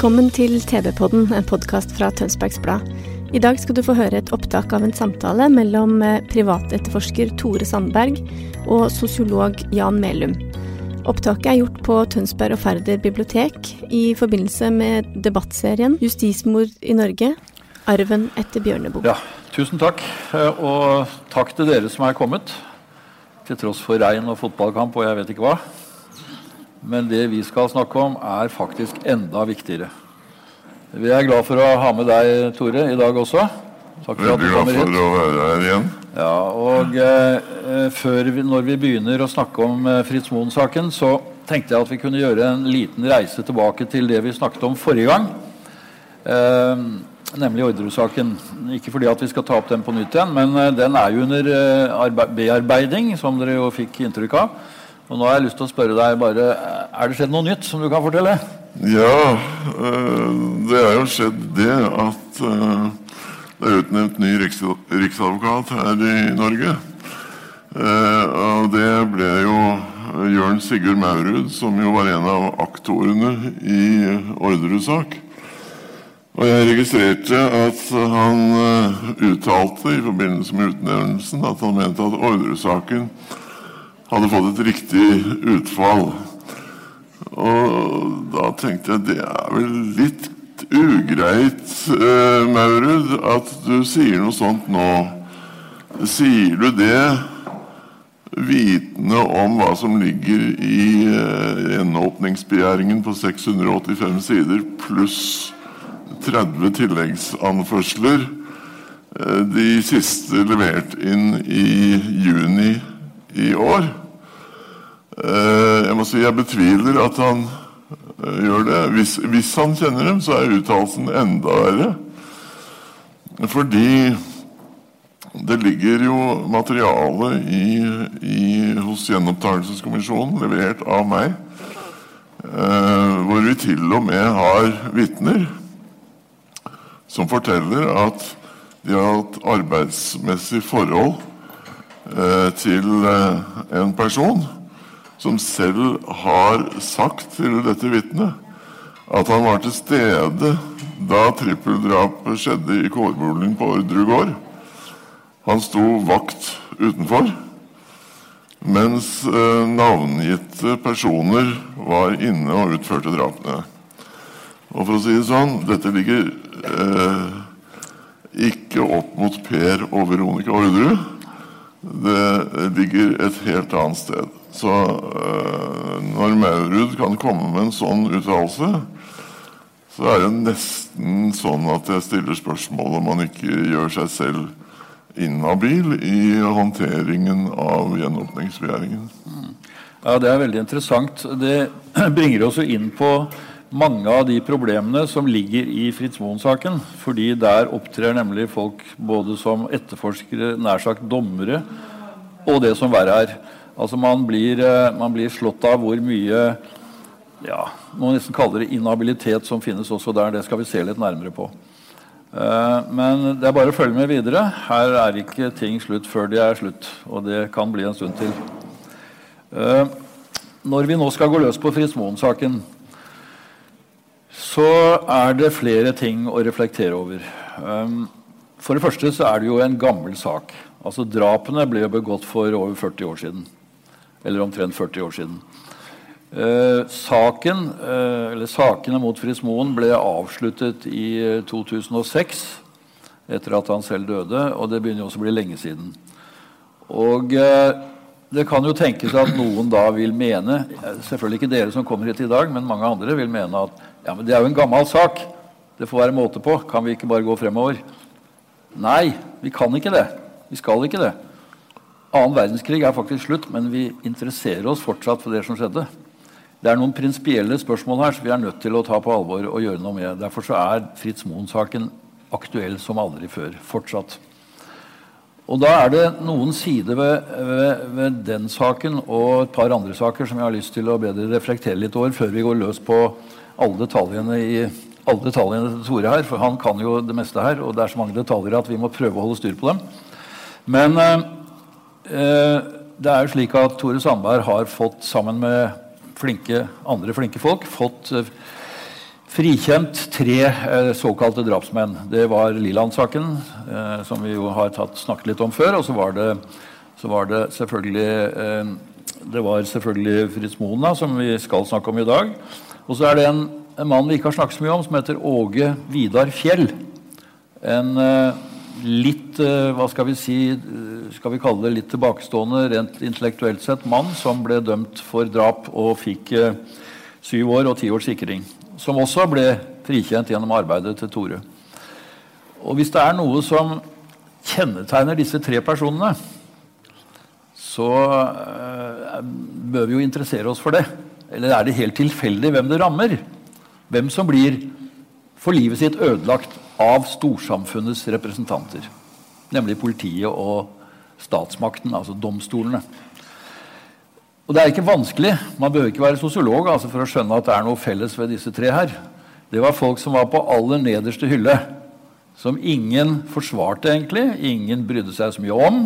Velkommen til TV-podden, en podkast fra Tønsbergs Blad. I dag skal du få høre et opptak av en samtale mellom eh, privatetterforsker Tore Sandberg og sosiolog Jan Melum. Opptaket er gjort på Tønsberg og Færder bibliotek i forbindelse med debattserien 'Justismord i Norge arven etter Bjørneboe'. Ja, tusen takk. Eh, Og takk til dere som er kommet. Til tross for regn og fotballkamp og jeg vet ikke hva. Men det vi skal snakke om, er faktisk enda viktigere. Vi er glad for å ha med deg, Tore, i dag også. Takk for at du Veldig glad for å være her igjen. Ja, og eh, før vi, Når vi begynner å snakke om eh, Fritz Moen-saken, så tenkte jeg at vi kunne gjøre en liten reise tilbake til det vi snakket om forrige gang. Eh, nemlig Orderud-saken. Ikke fordi at vi skal ta opp den på nytt igjen, men eh, den er jo under eh, bearbeiding, som dere jo fikk inntrykk av. Og nå har jeg lyst til å spørre deg bare, eh, Er det skjedd noe nytt som du kan fortelle? Ja, øh, det er jo skjedd det at øh, det er utnevnt ny riks riksadvokat her i Norge. Eh, og det ble jo Jørn Sigurd Maurud, som jo var en av aktorene i Orderud-sak. Og jeg registrerte at han uttalte i forbindelse med utnevnelsen at han mente at Orderud-saken hadde fått et riktig utfall. Og da tenkte jeg det er vel litt ugreit, eh, Maurud, at du sier noe sånt nå. Sier du det vitende om hva som ligger i eh, gjenåpningsbegjæringen på 685 sider pluss 30 tilleggsanførsler, eh, de siste levert inn i juni i år? Eh, Jeg må si jeg betviler at han eh, gjør det. Hvis, hvis han kjenner dem, så er uttalelsen enda verre. Fordi det ligger jo materiale i, i, hos Gjenopptakelseskommisjonen, levert av meg, eh, hvor vi til og med har vitner som forteller at de har hatt arbeidsmessig forhold eh, til eh, en person som selv har sagt til dette vitnet at han var til stede da trippeldrapet skjedde i kårboligen på Orderud gård. Han sto vakt utenfor, mens eh, navngitte personer var inne og utførte drapene. Og for å si det sånn, dette ligger eh, ikke opp mot Per og Veronica Orderud. Det ligger et helt annet sted. Så øh, når Maurud kan komme med en sånn uttalelse, så er det nesten sånn at jeg stiller spørsmål om man ikke gjør seg selv inhabil i håndteringen av gjenåpningsbegjæringen. Ja, Det er veldig interessant. Det bringer oss inn på mange av de problemene som ligger i Fritz Moen-saken. Fordi der opptrer nemlig folk både som etterforskere, nær sagt dommere, og det som verre er. Altså Man blir, eh, man blir slått av hvor mye ja, må nesten kalle det inhabilitet som finnes også der. Det skal vi se litt nærmere på. Eh, Men det er bare å følge med videre. Her er ikke ting slutt før de er slutt. Og det kan bli en stund til. Eh, Når vi nå skal gå løs på Fritz Moen-saken, så er det flere ting å reflektere over. For det første så er det jo en gammel sak. Altså Drapene ble begått for over 40 år siden. Eller omtrent 40 år siden. Eh, saken, eh, Sakene mot Fritz Moen ble avsluttet i eh, 2006, etter at han selv døde, og det begynner jo også å bli lenge siden. Og eh, det kan jo tenkes at noen da vil mene Selvfølgelig ikke dere som kommer hit i dag, men mange andre vil mene at ja, men det er jo en gammel sak. Det får være måte på. Kan vi ikke bare gå fremover? Nei, vi kan ikke det. Vi skal ikke det. Annen verdenskrig er faktisk slutt, men vi interesserer oss fortsatt for det som skjedde. Det er noen prinsipielle spørsmål her som vi er nødt til å ta på alvor og gjøre noe med. Derfor så er Fritz Moen-saken aktuell som aldri før. Fortsatt. Og da er det noen sider ved, ved, ved, den saken og et par andre saker som jeg har lyst til å bedre reflektere litt over før vi går løs på alle detaljene i alle detaljene til Tore her, for han kan jo det meste her, og det er så mange detaljer at vi må prøve å holde styr på dem. Men eh, det er jo slik at Tore Sandberg har fått, sammen med flinke, andre flinke folk, fått eh, frikjent tre eh, såkalte drapsmenn. Det var Liland-saken, eh, som vi jo har tatt, snakket litt om før. Og så var det, så var det selvfølgelig eh, det var selvfølgelig Fritz Moen, som vi skal snakke om i dag. Og så er det en, en mann vi ikke har snakket så mye om, som heter Åge Vidar Fjell. En eh, litt eh, hva skal vi si eh, skal vi kalle det litt tilbakestående rent intellektuelt sett mann som ble dømt for drap og fikk syv år og ti års sikring som også ble frikjent gjennom arbeidet til Tore. Og hvis det er noe som kjennetegner disse tre personene, så bør vi jo interessere oss for det. Eller er det helt tilfeldig hvem det rammer? Hvem som blir for livet sitt ødelagt av storsamfunnets representanter. Nemlig politiet og statsmakten, altså domstolene. Og det er ikke vanskelig. Man behøver ikke være sosiolog altså, for å skjønne at det er noe felles ved disse tre her. Det var folk som var på aller nederste hylle. Som ingen forsvarte, egentlig. Ingen brydde seg så mye om.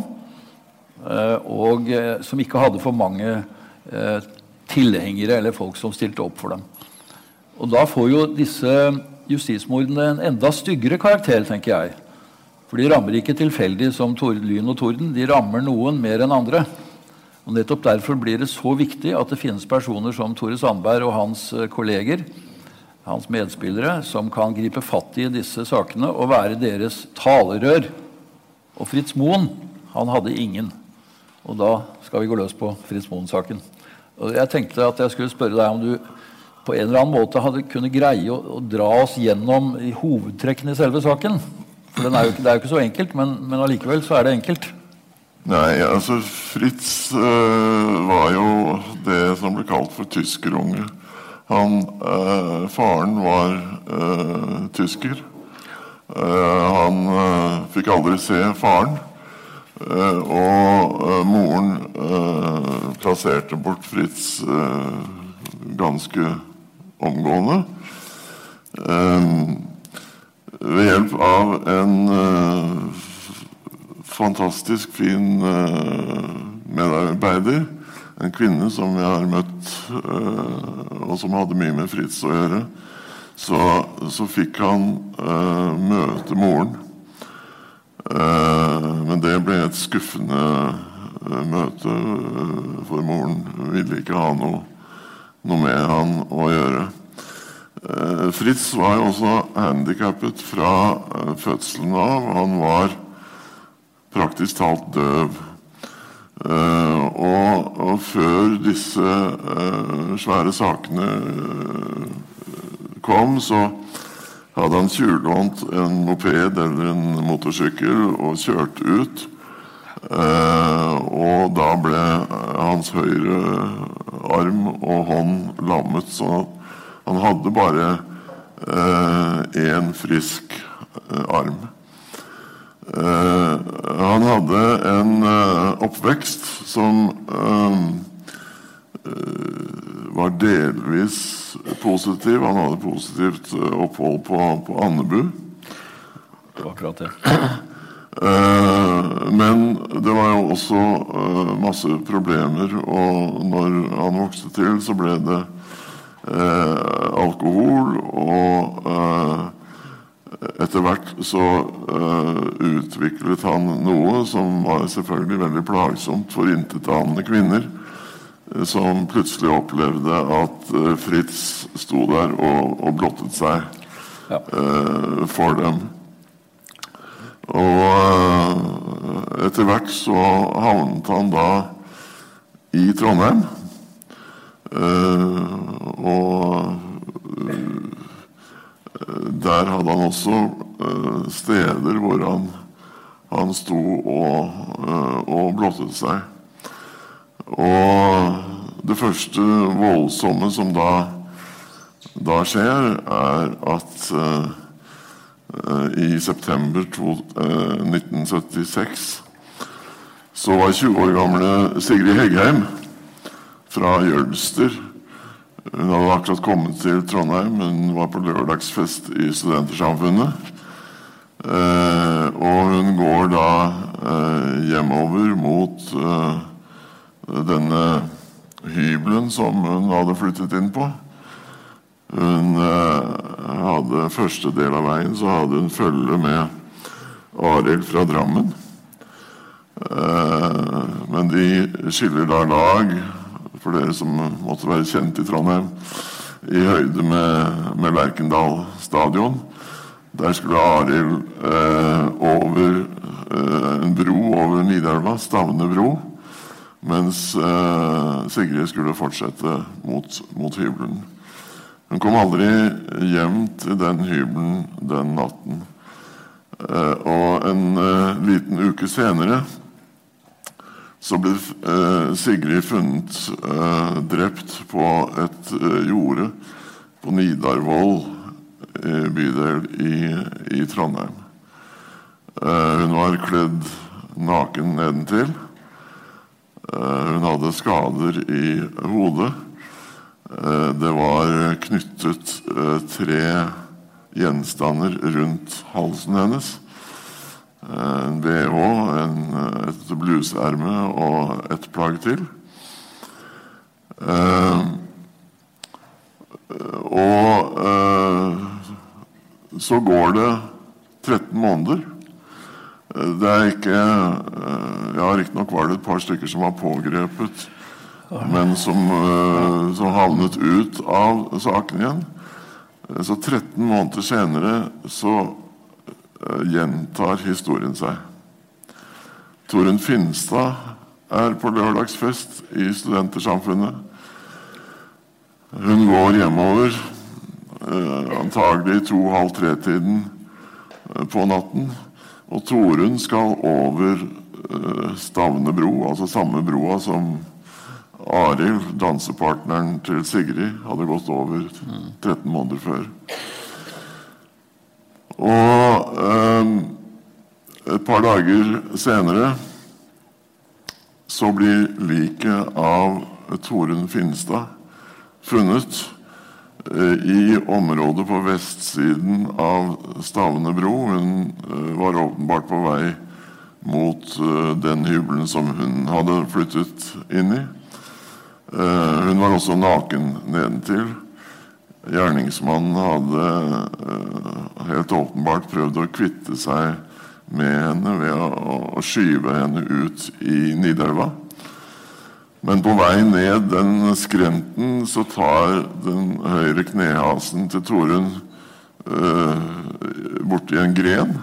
Eh, og eh, som ikke hadde for mange eh, tilhengere eller folk som stilte opp for dem. Og da får jo disse justismordene en enda styggere karakter, tenker jeg. For de rammer ikke tilfeldig som lyn og torden. De rammer noen mer enn andre. Og Nettopp derfor blir det så viktig at det finnes personer som Tore Sandberg og hans eh, kolleger, hans medspillere, som kan gripe fatt i disse sakene og være deres talerør. Og Fritz Moen, han hadde ingen. Og da skal vi gå løs på Fritz Moen-saken. Og Jeg tenkte at jeg skulle spørre deg om du på en eller annen måte hadde kunne greie å, å dra oss gjennom i hovedtrekkene i selve saken. For er jo, Det er jo ikke så enkelt, men, men allikevel så er det enkelt. Nei, altså Fritz øh, var jo det som ble kalt for tyskerunge. Han, øh, faren var øh, tysker. han fikk aldri se faren. og moren plasserte bort Fritz ganske omgående. ved hjelp av en fantastisk fin uh, medarbeider. En kvinne som jeg har møtt, uh, og som hadde mye med Fritz å gjøre. Så, så fikk han uh, møte moren. men det ble et skuffende møte, for moren ville ikke ha noe, noe med han å gjøre. Fritz var jo også handikappet fra fødselen av. Han var praktisk talt døv. Uh, og, før disse svære sakene kom, så hadde han tjuvlånt en moped eller en motorsykkel og kjørt ut. og da ble hans høyre arm og hånd lammet, så han hadde bare én frisk arm. Eh, han hadde en uh, oppvekst som uh, var delvis positiv. Han hadde positivt opphold på, på Andebu. Det var akkurat det. Men det var jo også masse problemer, og når han vokste til, så ble det alkohol og etter hvert så uh, utviklet han noe som var selvfølgelig veldig plagsomt for intetanende kvinner. Uh, som plutselig opplevde at uh, Fritz sto der og, og blottet seg ja. for dem. Og etter hvert så havnet han da i Trondheim. Uh, og uh, der hadde han også uh, steder hvor han, han sto og, og blottet seg. Og det første voldsomme som da, da skjer, er at i september to, 1976 så var 20 år gamle Sigrid Heggheim fra Jølster Hun hadde akkurat kommet til Trondheim. Hun var på lørdagsfest i Studentersamfunnet. Eh, og hun går da eh, hjemover mot eh, denne hybelen som hun hadde flyttet inn på. Hun eh, hadde første del av veien så hadde hun følge med Arild fra Drammen. Eh, men de skiller da lag, for dere som måtte være kjent i Trondheim, i høyde med, med Lerkendal stadion. Der skulle Arild eh, over eh, en bro over Nidelva, Stavne bro. Mens eh, Sigrid skulle fortsette mot, mot hybelen. Hun kom aldri hjem til den hybelen den natten. Eh, og en eh, liten uke senere så ble eh, Sigrid funnet eh, drept på et eh, jorde på Nidarvoll bydel i, i Trondheim. Hun var kledd naken nedentil. Hun hadde skader i hodet. det var knyttet tre gjenstander rundt halsen hennes. En bh, en, et bluseerme og et plagg til. Eh, og eh, så går det 13 måneder. Det er ikke eh, Ja, riktignok var det et par stykker som var pågrepet, men som, eh, som havnet ut av saken igjen. Så 13 måneder senere så Eh, gjentar historien seg. Torunn Finstad er på lørdagsfest i Studentersamfunnet. Hun går hjemover, antagelig antagelig to-halv tre-tiden eh, på natten. Og Torunn skal over Stavne bro, altså samme broa som Arild, dansepartneren til Sigrid, hadde gått over 13 måneder før. Og eh, et par dager senere så blir liket av Torunn Finstad funnet eh, i området på vestsiden av Stavne bro. Hun eh, var åpenbart på vei mot eh, den hybelen som hun hadde flyttet inn i. Hun var også naken nedentil. Gjerningsmannen hadde uh, helt åpenbart prøvd å kvitte seg med henne ved å skyve henne ut i Nidelva. Men på vei ned den skrenten så tar den høyre knehasen til Torunn eh, borti en gren.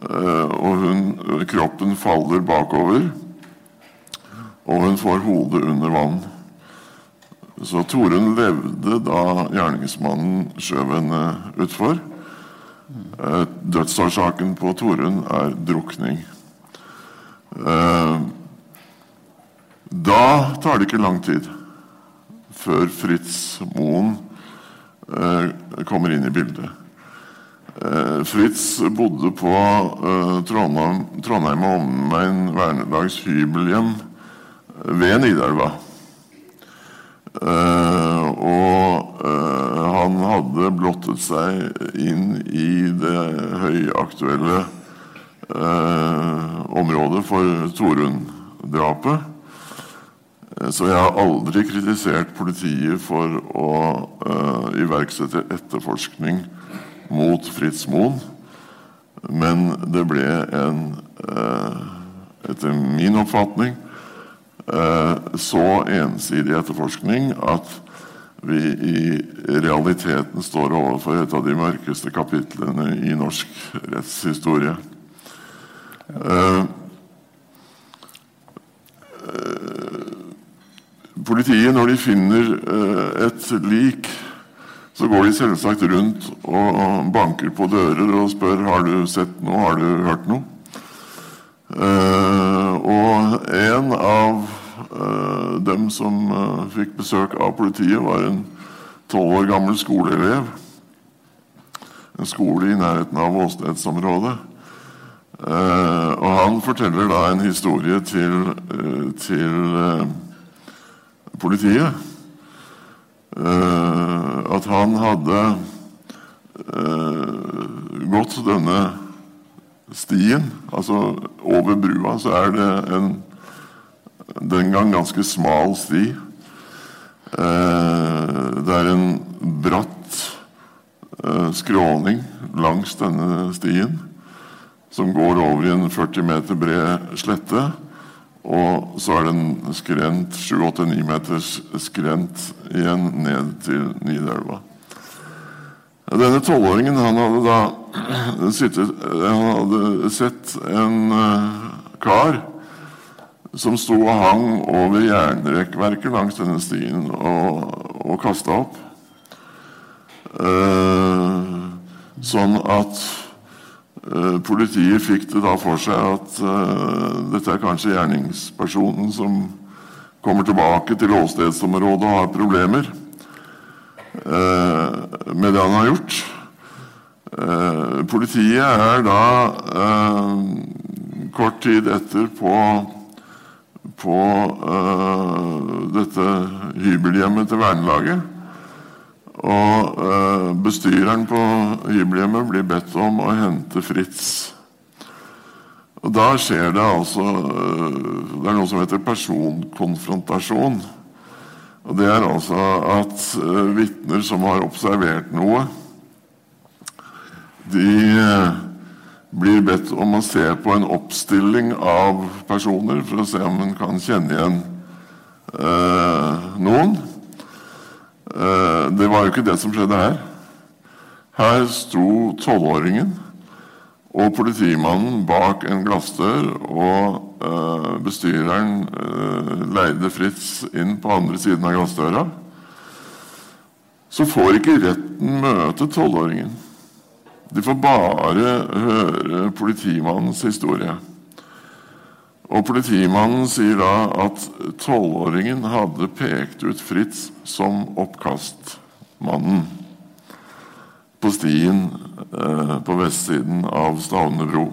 Eh, og hun, kroppen faller bakover, og hun får hodet under vann. Så Torunn levde da gjerningsmannen skjøv henne utfor. Eh, dødsårsaken på Torunn er drukning. Eh, da tar det ikke lang tid før Fritz Moen eh, kommer inn i bildet. Fritz bodde på Trondheim og omegn Vernedags hybelhjem ved Nidelva. Uh, og uh, han hadde blottet seg inn i det høyaktuelle uh, området for Torunn-drapet. Så jeg har aldri kritisert politiet for å iverksette etterforskning mot Fritz Moen. Men det ble en, etter min oppfatning, Eh, så ensidig etterforskning at vi i realiteten står overfor et av de mørkeste kapitlene i norsk rettshistorie. Uh, Politiet, når de finner eh, et lik, så går de selvsagt rundt og banker på dører og spør har du sett noe, har du hørt noe. Uh, og en av uh, dem som uh, fikk besøk av politiet, var en tolv år gammel skoleelev. En skole i nærheten av åstedsområdet. og han forteller da en historie til, til politiet. at han hadde gått denne stien, altså over brua, så er det en den gang ganske smal sti. Eh, det er en bratt eh, skråning langs denne stien som går over i en 40 meter bred slette. Og så er det en skrent 7-8-9 meters skrent igjen ned til Nidelva. Denne tolvåringen han hadde da sittet, han hadde sett en uh, kar som sto og hang over jernrekkverket langs denne stien og, og kasta opp. Uh, sånn at uh, politiet fikk det da for seg at dette er kanskje gjerningspersonen som kommer tilbake til åstedsområdet og har problemer. Eh, med det han har gjort. Eh, politiet er da eh, kort tid etter på, på dette hybelhjemmet til vernelaget. Og bestyreren på hybelhjemmet blir bedt om å hente Fritz. Og Da skjer det altså Det er noe som heter personkonfrontasjon. Og Det er altså at uh, vitner som har observert noe, de uh, blir bedt om å se på en oppstilling av personer for å se om en kan kjenne igjen eh, noen. det var jo ikke det som skjedde her. Her sto tolvåringen og politimannen bak en glassdør, og eh, bestyreren eh, leide Fritz inn på andre siden av glassdøra. Så får ikke retten møte tolvåringen. De får bare høre politimannens historie. Og Politimannen sier da at tolvåringen hadde pekt ut Fritz som oppkastmannen på stien eh, på vestsiden av Stavne bro.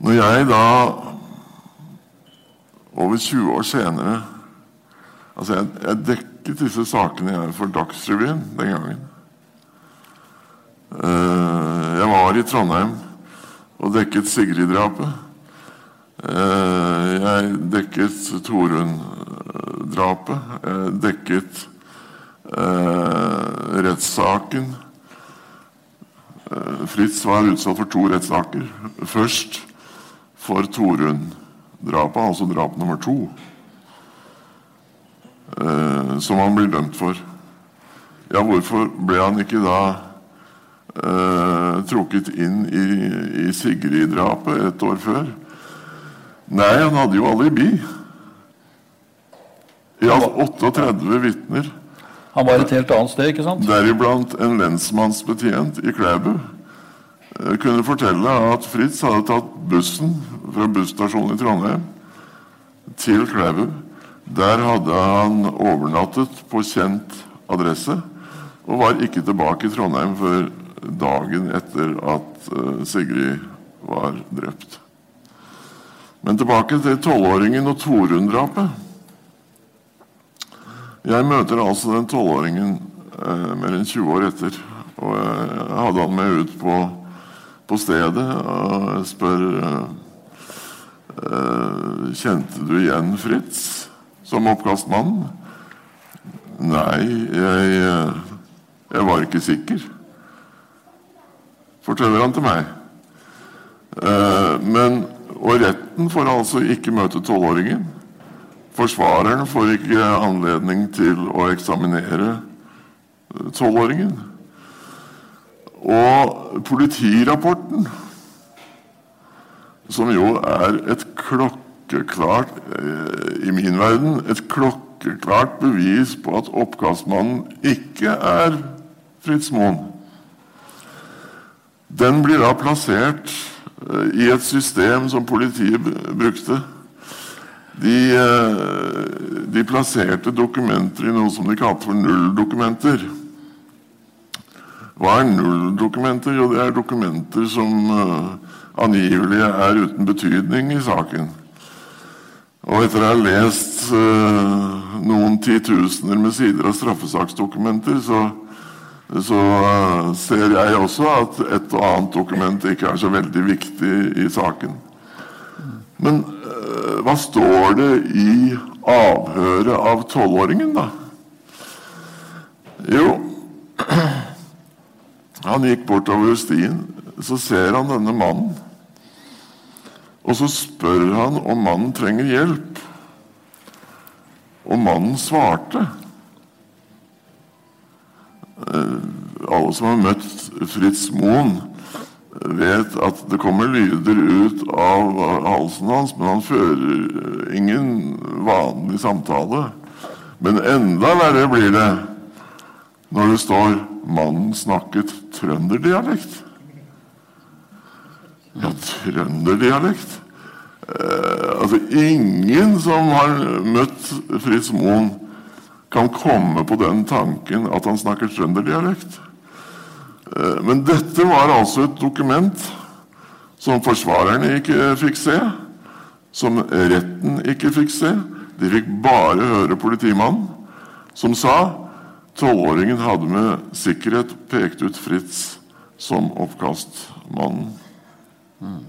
Når jeg da, over 20 år senere Altså, jeg, jeg dekket disse sakene jeg for Dagsrevyen den gangen. Eh, jeg var i Trondheim og dekket Sigrid-drapet. Eh, jeg dekket Torunn-drapet. Jeg dekket eh, rettssaken eh, Fritz var utsatt for to rettssaker. Først for Torunn-drapet, altså drap nummer to. Eh, som han blir dømt for. Ja, hvorfor ble han ikke da eh, trukket inn i, i Sigrid-drapet et år før? Nei, han hadde jo alibi. I alt 38 vitner han var et helt annet sted, ikke sant? Deriblant en lensmannsbetjent i Klæbu eh, kunne fortelle at Fritz hadde tatt bussen fra busstasjonen i Trondheim til Klæbu. Der hadde han overnattet på kjent adresse og var ikke tilbake i Trondheim før dagen etter at uh, Sigrid var drept. Men tilbake til tolvåringen og Torunn-drapet. Jeg møter altså den tolvåringen eh, mer enn 20 år etter. Og jeg hadde han med ut på, på stedet og jeg spør eh, Kjente du igjen Fritz som oppkastmann? Nei, jeg, jeg var ikke sikker, forteller han til meg. Eh, men, og retten får altså ikke møte tolvåringen. Forsvareren får ikke anledning til å eksaminere eh, tolvåringen. Og politirapporten, som jo er et klokkeklart eh, I min verden et klokkeklart bevis på at oppkastmannen ikke er Fritz Moen. Den blir da plassert eh, i et system som politiet brukte. De, eh, de, plasserte dokumenter i noe som de kalte for nulldokumenter. Hva er nulldokumenter? Jo, det er dokumenter som uh, angivelig er uten betydning i saken. Og etter å ha lest uh, noen titusener med sider av straffesaksdokumenter, så så uh, ser jeg også at et og annet dokument ikke er så veldig viktig i saken. Men hva står det i avhøret av tolvåringen, da? Jo, han gikk bortover stien. Så ser han denne mannen. Og så spør han om mannen trenger hjelp. Og mannen svarte. Eh, alle som har møtt Fritz Moen, vet at det kommer lyder ut av halsen hans, men han fører ingen vanlig samtale. Men enda verre blir det når det står 'mannen snakket trønderdialekt'. Ja, trønderdialekt? Eh, altså, ingen som har møtt Fritz Moen, kan komme på den tanken at han snakker trønderdialekt. Eh, men dette var altså et dokument som forsvarerne ikke fikk se, som retten ikke fikk se. De fikk bare høre politimannen, som sa tolvåringen hadde med sikkerhet pekt ut Fritz som oppkastmannen. Mm.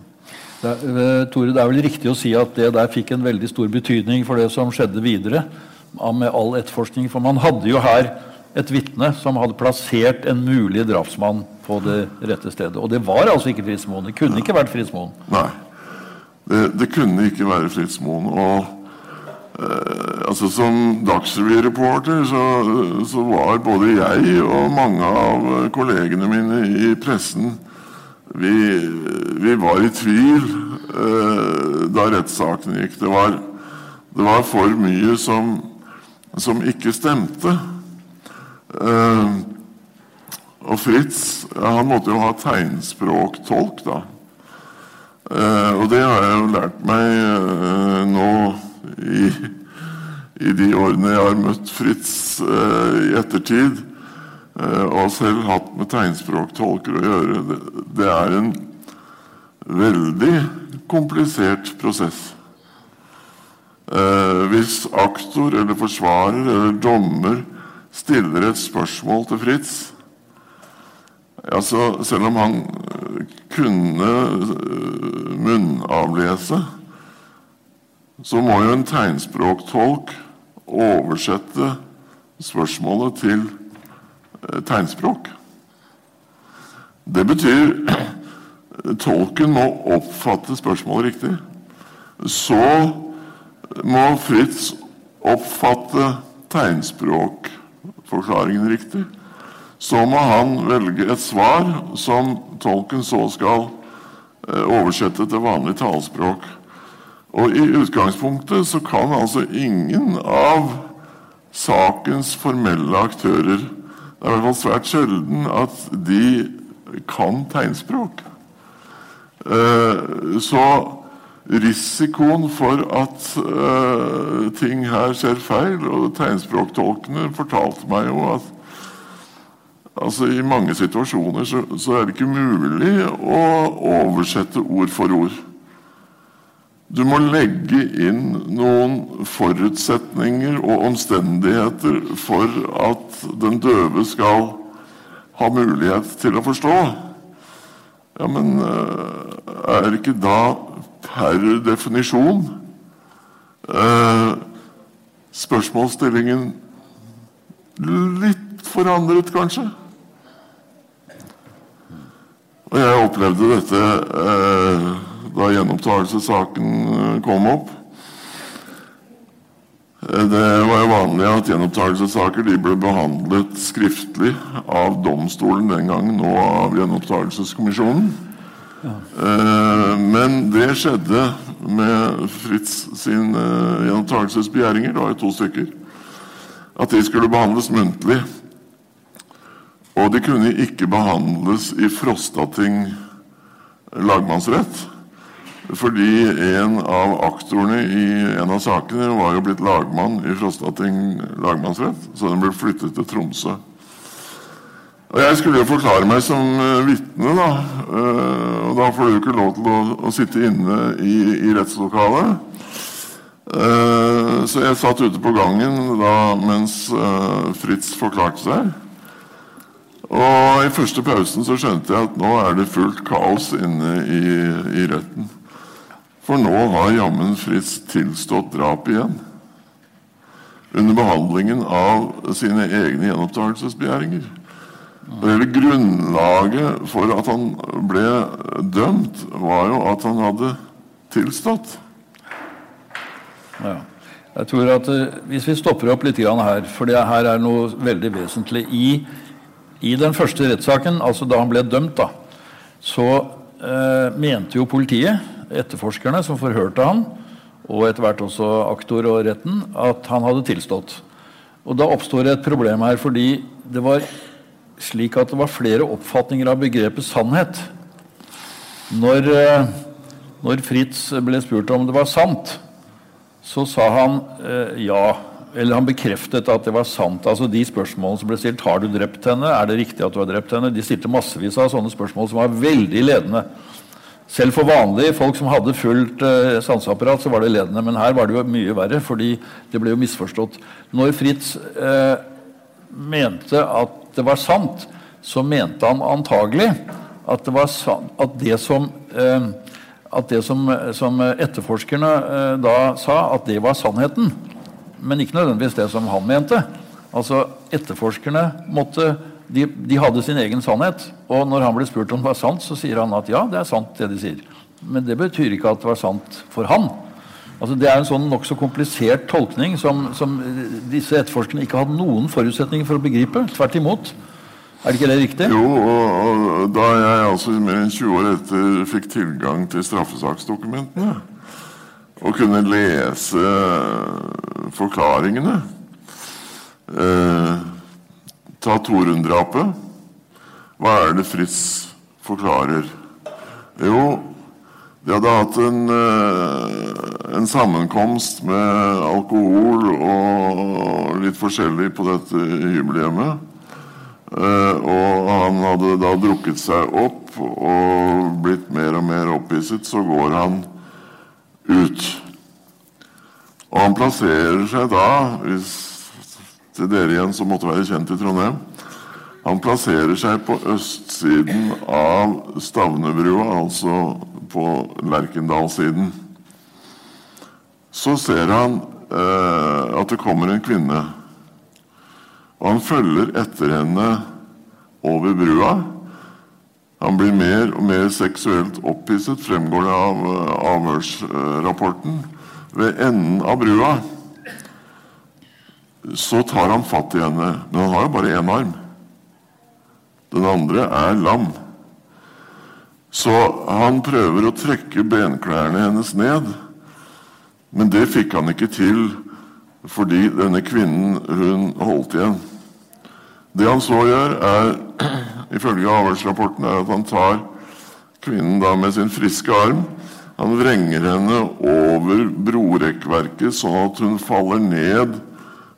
Det, eh, Tore, det er vel riktig å si at det der fikk en veldig stor betydning for det som skjedde videre med all etterforskning. For man hadde jo her et vitne som hadde plassert en mulig drapsmann på det rette stedet. Og det var altså ikke Fritz Moen. Det kunne ikke vært Fritz Moen. Nei, det, det kunne ikke være Fritz Moen. Og eh, altså som Dagsrevy-reporter så, så, var både jeg og mange av kollegene mine i pressen vi, vi var i tvil eh, da rettssaken gikk. Det var, det var for mye som som ikke stemte. Uh, og Fritz han måtte jo ha tegnspråktolk, da. Uh, og det har jeg jo lært meg uh, nå i, i, de årene jeg har møtt Fritz i ettertid. og selv hatt med tegnspråktolker å gjøre. Det, er en veldig komplisert prosess. Eh, hvis aktor eller forsvarer eller dommer stiller et spørsmål til Fritz altså Selv om han eh, kunne eh, munnavlese, så må jo en tegnspråktolk oversette spørsmålet til eh, tegnspråk. Det betyr tolken må oppfatte spørsmålet riktig. Så må Fritz oppfatte tegnspråkforklaringen riktig. Så må han velge et svar som tolken så skal eh, oversette til vanlig talespråk. Og i utgangspunktet så kan altså ingen av sakens formelle aktører Det er i hvert fall svært sjelden at de kan tegnspråk. Eh, så risikoen for at uh, ting her skjer feil. Og tegnspråktolkene fortalte meg jo at altså, i mange situasjoner så, så, er det ikke mulig å oversette ord for ord. Du må legge inn noen forutsetninger og omstendigheter for at den døve skal ha mulighet til å forstå. Ja, men uh, er ikke da per definisjon eh, spørsmålsstillingen litt forandret, kanskje. Og jeg opplevde dette eh, da gjenopptakelsessaken eh, kom opp. Eh, det var jo vanlig at gjenopptakelsessaker ble behandlet skriftlig av domstolen den gangen, nå av Gjenopptakelseskommisjonen. Ja. Eh, men det skjedde med Fritz sin uh, gjenopptakelsesbegjæringer, det var jo to stykker, at de skulle behandles muntlig. Og de kunne ikke behandles i Frostating lagmannsrett. Fordi en av aktorene i en av sakene var jo blitt lagmann i Frostating lagmannsrett, så den ble flyttet til Tromsø. Og Jeg skulle jo forklare meg som uh, vitne, da. Uh, og da får du ikke lov til å, å sitte inne i, i rettslokalet. Uh, så jeg satt ute på gangen da mens Fritz forklarte seg. Og i første pausen så skjønte jeg at nå er det fullt kaos inne i, i retten. For nå har jammen Fritz tilstått drap igjen. Under behandlingen av sine egne gjenopptakelsesbegjæringer. Hele grunnlaget for at han ble dømt, var jo at han hadde tilstått. Ja. Jeg tror at uh, Hvis vi stopper opp litt her, for det her er noe veldig vesentlig I, i den første rettssaken, altså da han ble dømt, da, så eh, mente jo politiet, etterforskerne som forhørte han, og etter hvert også aktor og retten, at han hadde tilstått. Og Da oppstår et problem her, fordi det var slik at det var flere oppfatninger av begrepet sannhet. Når, eh, når Fritz ble spurt om det var sant, så sa han eh, ja. Eller han bekreftet at det var sant. Altså De spørsmålene som ble stilt Har du drept henne? Er det riktig at du har drept henne? De stilte massevis av sånne spørsmål som var veldig ledende. Selv for vanlige folk som hadde fullt eh, sanseapparat, så var det ledende. Men her var det jo mye verre, fordi det ble jo misforstått. Når Fritz eh, mente at det var sant, så mente han antagelig at det, sant, at det som, eh, at det som, som etterforskerne eh, da sa, at det var sannheten. Men ikke nødvendigvis det som han mente. Altså, Etterforskerne måtte, de, de, hadde sin egen sannhet. Og når han ble spurt om det var sant, så sier han at ja, det er sant, det de sier. Men det betyr ikke at det var sant for han. Altså, det er en sånn nokså komplisert tolkning som, som disse etterforskerne ikke hadde noen forutsetninger for å begripe. Tvert imot. Er det ikke det riktig? Jo, og, og da jeg altså mer enn 20 år etter fikk tilgang til straffesaksdokumentene og kunne lese forklaringene eh, Ta Torunn-drapet. Hva er det Fritz forklarer? Jo, de hadde hatt en, eh, en, sammenkomst med alkohol og litt forskjellig på dette hybelhjemmet. Eh, og han hadde da drukket seg opp og blitt mer og mer opphisset. Så går han ut. Og han plasserer seg da, hvis til dere igjen som måtte være kjent i Trondheim Han plasserer seg på østsiden av Stavnebrua, altså på Lerkendalssiden. Så ser han eh, at det kommer en kvinne og han følger etter henne over brua. Han blir mer og mer seksuelt opphisset, fremgår det av uh, avhørsrapporten. Ved enden av brua så tar han fatt i henne, men han har jo bare én arm. Den andre er lam. Så han prøver å trekke benklærne hennes ned, men det fikk han ikke til fordi denne kvinnen hun holdt igjen. Det han så gjør, er ifølge avhørsrapporten er at han tar kvinnen da med sin friske arm. Han vrenger henne over brorekkverket sånn at hun faller ned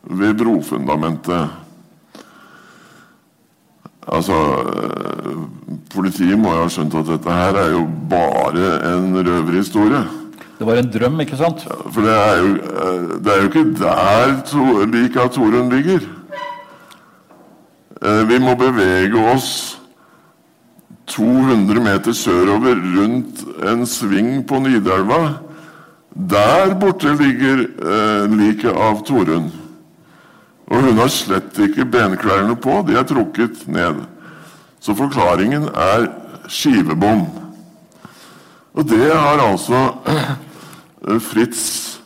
ved brofundamentet. Altså Politiet må jo ha skjønt at dette her er jo bare en røverhistorie. Det var en drøm, ikke sant? For det er jo, det er jo ikke der liket av Torunn ligger. Eh, vi må bevege oss 200 meter sørover rundt en sving på Nidelva. Der borte ligger eh, liket av Torunn. Og hun har slett ikke benklærne på, de er trukket ned. Så forklaringen er skivebom. Og det har altså Fritz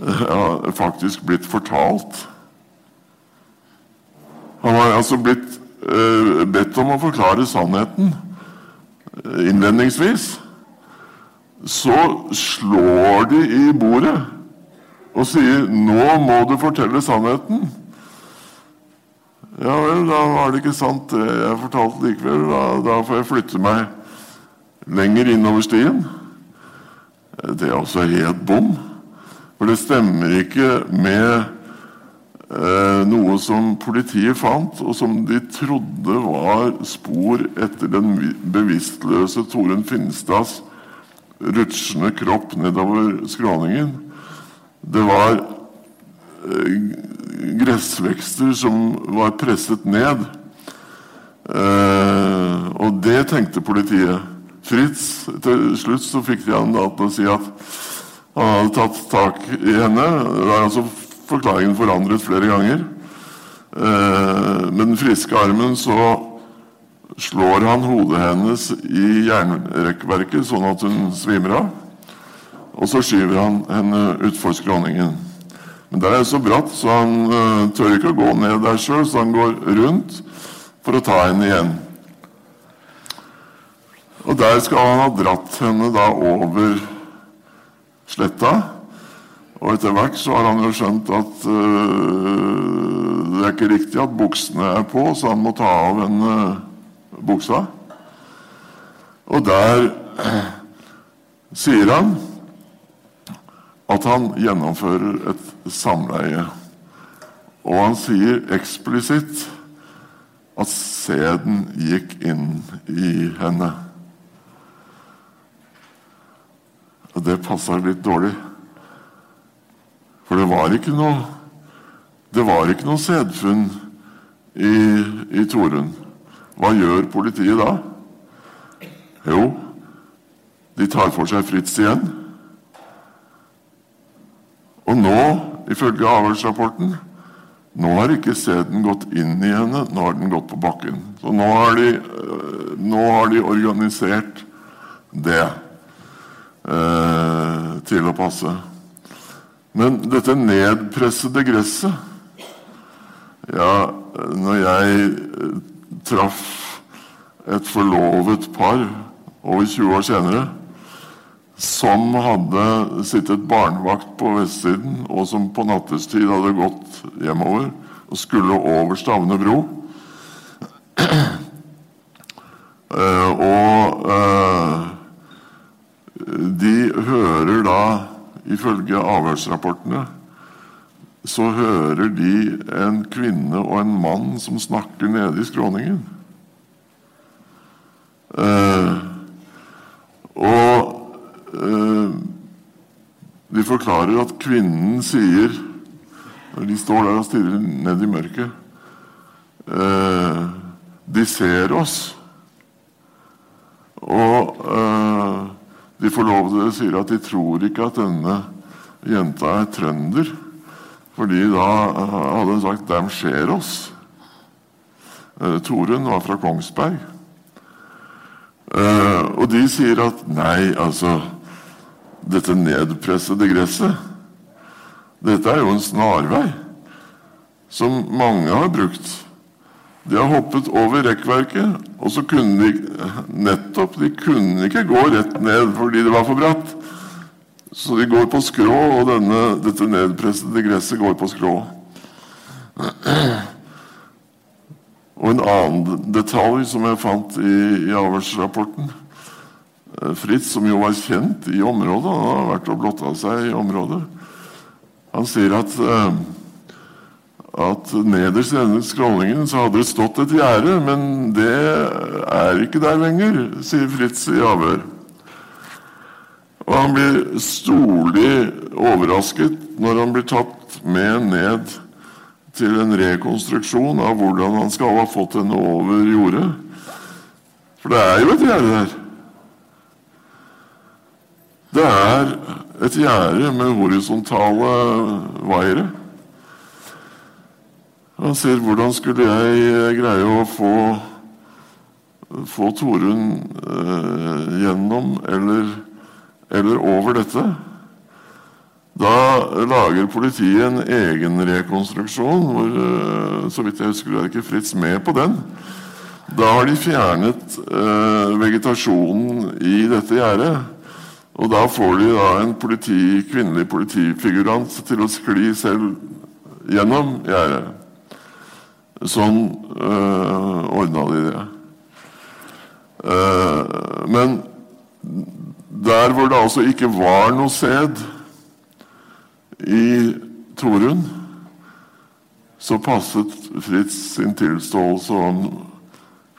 ja, faktisk blitt fortalt. Han har altså blitt uh, bedt om å forklare sannheten innledningsvis. så slår de i bordet og sier 'Nå må du fortelle sannheten'. Ja vel, da var det ikke sant det jeg fortalte likevel. Da, da får jeg flytte meg lenger innover stien. Det er altså helt bom. For det stemmer ikke med eh, noe som politiet fant, og som de trodde var spor etter den bevisstløse Torunn Finstads rutsjende kropp nedover skråningen. Det var eh, gressvekster som var presset ned. Eh, og det tenkte politiet. Fritz Til slutt så fikk de han til å si at han hadde tatt tak i henne. Det er altså forklaringen forandret flere ganger. Eh, med den friske armen så slår han hodet hennes i jernrekkverket sånn at hun svimer av. Og så skyver han henne utfor skråningen. Men der er det så bratt, så han uh, tør ikke å gå ned der sjøl, så han går rundt for å ta henne igjen. Og der skal han ha dratt henne da over sletta. Og etter hvert så har han jo skjønt at uh, det er ikke riktig at buksene er på, så han må ta av henne buksa. Og der uh, sier han at han gjennomfører et samleie. Og han sier eksplisitt at sæden gikk inn i henne. Og det passa litt dårlig. For det var ikke noe Det var ikke noe sædfunn i, i Torunn. Hva gjør politiet da? Jo, de tar for seg Fritz igjen. Og nå, ifølge avhørsrapporten, nå har ikke sæden gått inn i henne, nå har den gått på bakken. Så nå har de, øh, nå har de organisert det eh, til å passe. Men dette nedpressede gresset Ja, når jeg øh, traff et forlovet par over 20 år senere som hadde sittet barnevakt på vestsiden, og som på nattestid hadde gått hjemover og skulle over Stavne bro. Uh, og uh, de hører da, ifølge avhørsrapportene, så hører de en kvinne og en mann som snakker nede i skråningen. Uh, og Eh, de forklarer at kvinnen sier Når de står der og stirrer ned i mørket eh, De ser oss. Og eh, de forlovede sier at de tror ikke at denne jenta er trønder. Fordi da hadde hun sagt 'dem ser oss'. Torunn var fra Kongsberg. og de sier at nei, altså dette nedpressede gresset. Dette er jo en snarvei som mange har brukt. De har hoppet over rekkverket, og så kunne de nettopp De kunne ikke gå rett ned fordi det var for bratt. Så de går på skrå, og denne, dette nedpressede gresset går på skrå. Og en annen detalj som jeg fant i, i avhørsrapporten Eh, Fritz, som jo var kjent i området, han har vært og blotta seg i området, han sier at, eh, at nederst i denne skråningen så hadde det stått et gjerde, men det er ikke der lenger, sier Fritz i avhør. Og han blir storlig overrasket når han blir tatt med ned til en rekonstruksjon av hvordan han skal ha fått henne over jordet. For det er jo et gjerde der. Det er et gjerde med horisontale vaiere. Han sier hvordan skulle jeg greie å få, få Torunn eh, gjennom eller, eller over dette? Da lager politiet en egen rekonstruksjon. hvor, eh, Så vidt jeg husker, er ikke Fritz med på den. Da har de fjernet eh, vegetasjonen i dette gjerdet. Og da får de da en politi, kvinnelig politifigurant til å skli selv gjennom gjerdet. Sånn øh, ordna de det. Uh, men der hvor det altså ikke var noe sæd i Torunn, så passet Fritz sin tilståelse, han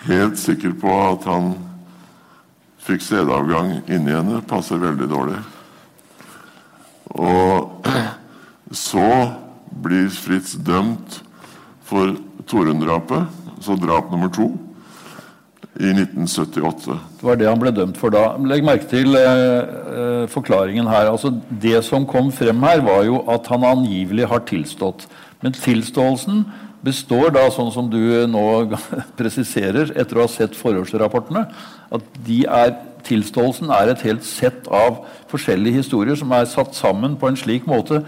helt sikker på at han fikk sædavgang inni henne, passer veldig dårlig. Og så blir Fritz dømt for Torunn-drapet, så drap nummer to, i 1978. Det var det han ble dømt for da. Legg merke til eh, eh, forklaringen her. Altså, det som kom frem her, var jo at han angivelig har tilstått. Men tilståelsen består da, sånn som du nå presiserer etter å ha sett forhørsrapportene, at de er, tilståelsen er et helt sett av forskjellige historier som er satt sammen på en slik måte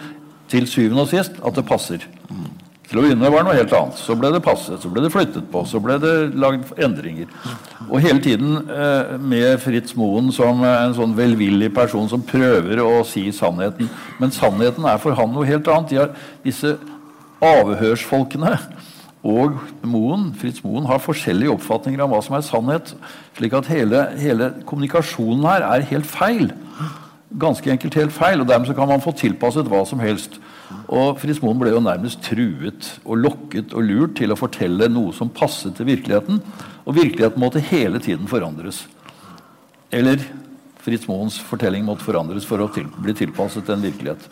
til syvende og sist at det passer. Til å begynne var det noe helt annet. Så ble det passet, så ble det flyttet på, så ble det lagd endringer. Og hele tiden eh, med Fritz Moen som en sånn velvillig person som prøver å si sannheten. Men sannheten er for han noe helt annet. De har, disse avhørsfolkene og Moen, Fritz Moen har forskjellige oppfatninger av hva som er sannhet. Slik at hele, hele kommunikasjonen her er helt feil. Ganske enkelt helt feil. Og dermed kan man få tilpasset hva som helst. Og Fritz Moen ble jo nærmest truet og lokket og lurt til å fortelle noe som passet til virkeligheten. Og virkeligheten måtte hele tiden forandres. Eller Fritz Moens fortelling måtte forandres for å til, bli tilpasset en virkelighet.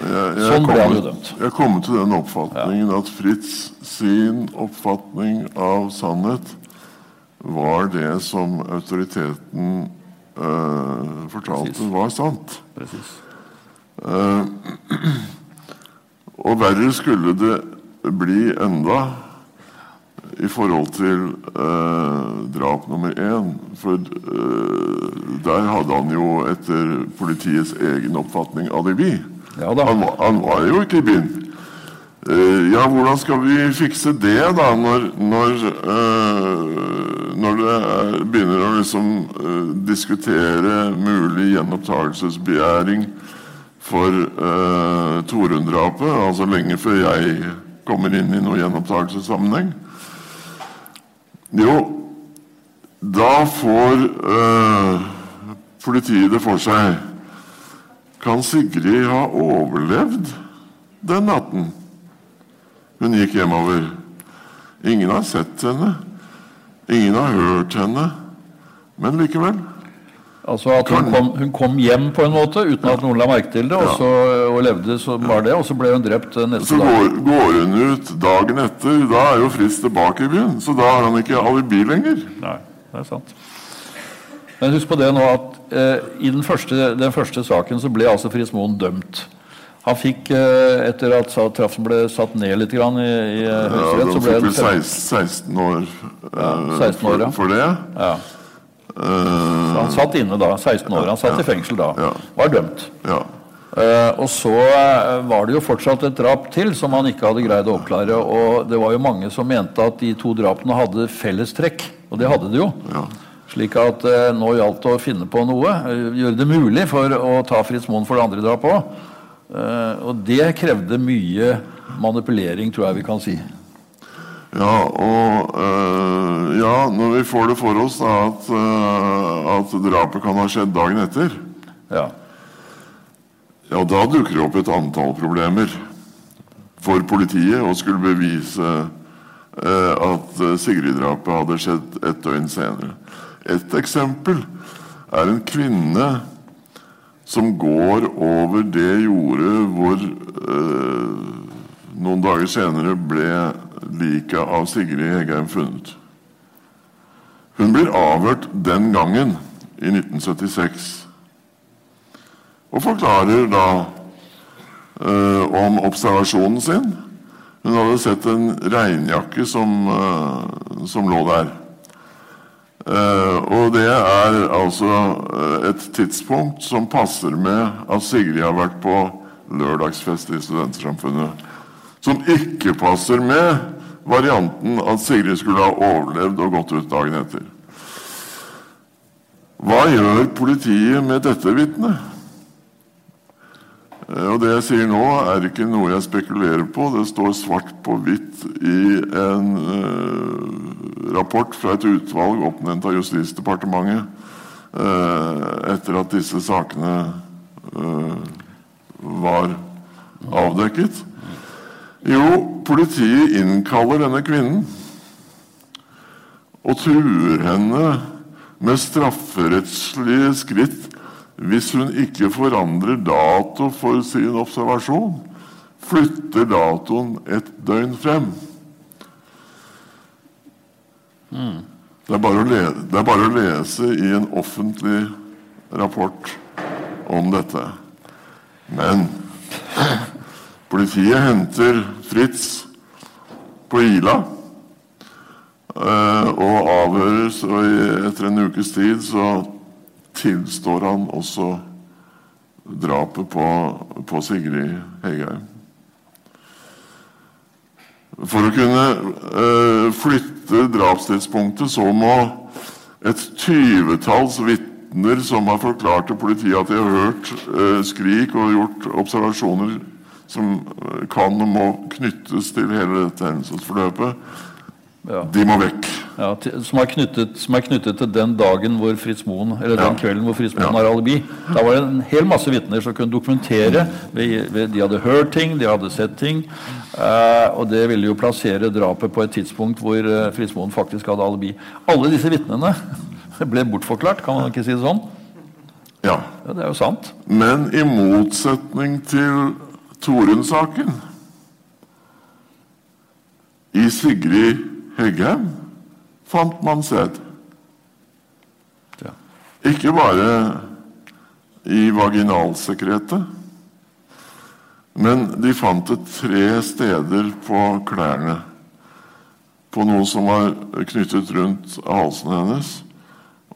Jeg, jeg sånn ble han jo dømt. Jeg kom til den oppfatningen at Fritz sin oppfatning av sannhet var det som autoriteten øh, fortalte Precis. var sant. Eh, og verre skulle det bli enda i forhold til eh, drap nummer én. For eh, der hadde han jo etter politiets egen oppfatning alibi. Ja. Han, han var jo ikke i byen. Uh, ja, hvordan skal vi fikse det, da, når, når, uh, når det er, begynner å liksom uh, diskutere mulig gjenopptakelsesbegjæring for uh, Torunn-drapet, altså lenge før jeg kommer inn i noen gjenopptakelsessammenheng? Jo, da får politiet det for seg. Kan Sigrid ha overlevd den natten hun gikk hjemover? Ingen har sett henne. Ingen har hørt henne. Men likevel. Altså at hun kom, hun kom hjem på en måte uten at noen la merke til det, og, så, og levde som bare det, og så ble hun drept eh, neste Så dag. går, går hun ut dagen etter. Da er jo Fritz tilbake i byen. Så da har han ikke alibi lenger. Nei, det er sant. Men husk på det nå at eh, i den første, den første saken så ble altså Fritz Moen dømt. Han fikk, eh, etter at traffen ble satt ned litt grann i, i Høyesterett Ja, han så ble fikk vel 16, 16 år, eh, 16 år, ja. for, for det. ja. Eh, Han satt inne da, 16 år. Han satt i fengsel da. Ja. Var dømt. ja. Eh, og så eh, var det jo fortsatt et drap til som han ikke hadde greid å oppklare. Og det var jo mange som mente at de to drapene hadde fellestrekk. Og det hadde de jo. Ja. Slik at eh, nå gjaldt det å finne på noe. eh, gjøre det mulig for å ta Fritz Moen for det andre drapet òg. og det krevde mye manipulering, tror jeg vi kan si. Ja, og eh, ja, når vi får det for oss da, at, øh, at drapet kan ha skjedd dagen etter, Ja. ja, da dukker det opp et antall problemer for politiet å skulle bevise øh, at Sigrid-drapet hadde skjedd et døgn senere. Et eksempel er en kvinne som går over det jordet hvor eh, noen dager senere ble liket av Sigrid Hegheim funnet. Hun blir avhørt den gangen, i 1976, og forklarer da eh, om observasjonen sin. Hun hadde sett en regnjakke som, eh, som lå der. Eh, og det er altså eh, et tidspunkt som passer med at Sigrid har vært på lørdagsfest i Studentsamfunnet. Som ikke passer med varianten at Sigrid skulle ha overlevd og gått ut dagen etter. Hva gjør politiet med dette vitnet? Eh, og Det jeg sier nå, er ikke noe jeg spekulerer på. Det står svart på hvitt i en eh, rapport fra et utvalg oppnevnt av Justisdepartementet eh, etter at disse sakene eh, var avdekket. Jo, politiet innkaller denne kvinnen og truer henne med strafferettslige skritt hvis hun ikke forandrer dato for sin observasjon. Flytter datoen et døgn frem. Mm. Det, er lese, det, er bare å lese i en offentlig rapport om dette. Men politiet henter Fritz på Ila. Eh, og avhøres, og etter en ukes tid så tilstår han også drapet på, på Sigrid Hegheim. For å kunne eh, flytte drapstidspunktet så må et tyvetalls vitner som har forklart til politiet at de har hørt eh, skrik og gjort observasjoner som kan og må knyttes til hele dette hendelsesforløpet, ja. De må vekk. Ja, til, som, er knyttet, som, er knyttet, til den dagen hvor Fritz Moen, eller den kvelden hvor Fritz Moen har alibi. Da var det en hel masse vitner som kunne dokumentere. De hadde hørt ting, de hadde sett ting. Eh, og det ville jo plassere drapet på et tidspunkt hvor eh, Fritz Moen faktisk hadde alibi. Alle disse vitnene ble bortforklart, kan man ikke si det sånn? Ja. ja det er jo sant. Men i motsetning til Torunn-saken i Sigrid Heggheim fant man sæd. Ja. Ikke bare i vaginalsekretet, men de fant det tre steder på klærne. På noe som var knyttet rundt halsen hennes,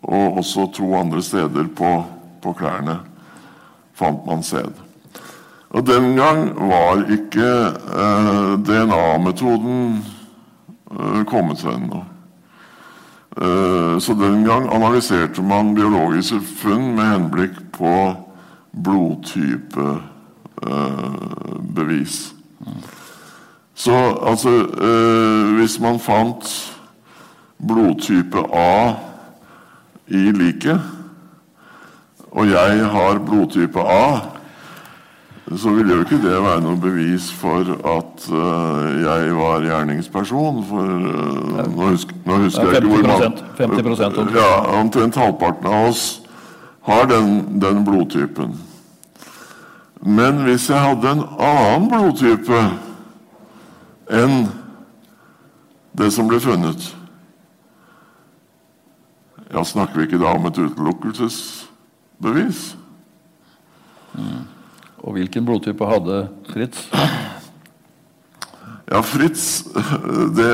og også to andre steder på, på klærne fant man sæd. Og Den gang var ikke eh, DNA-metoden Eh, kommet ennå. Eh, så den gang analyserte man biologiske funn med henblikk på blodtypebevis. Så altså Hvis man fant blodtype A i liket, og jeg har blodtype A så ville jo ikke det være noe bevis for at uh, jeg var gjerningsperson. For uh, nå, husker, nå, husker jeg ikke hvor mange 50% Ja, Omtrent halvparten av oss har den, den, blodtypen. Men hvis jeg hadde en annen blodtype enn det som ble funnet Ja, snakker vi ikke da om et utelukkelsesbevis? Og hvilken blodtype hadde Fritz? Ja, Fritz det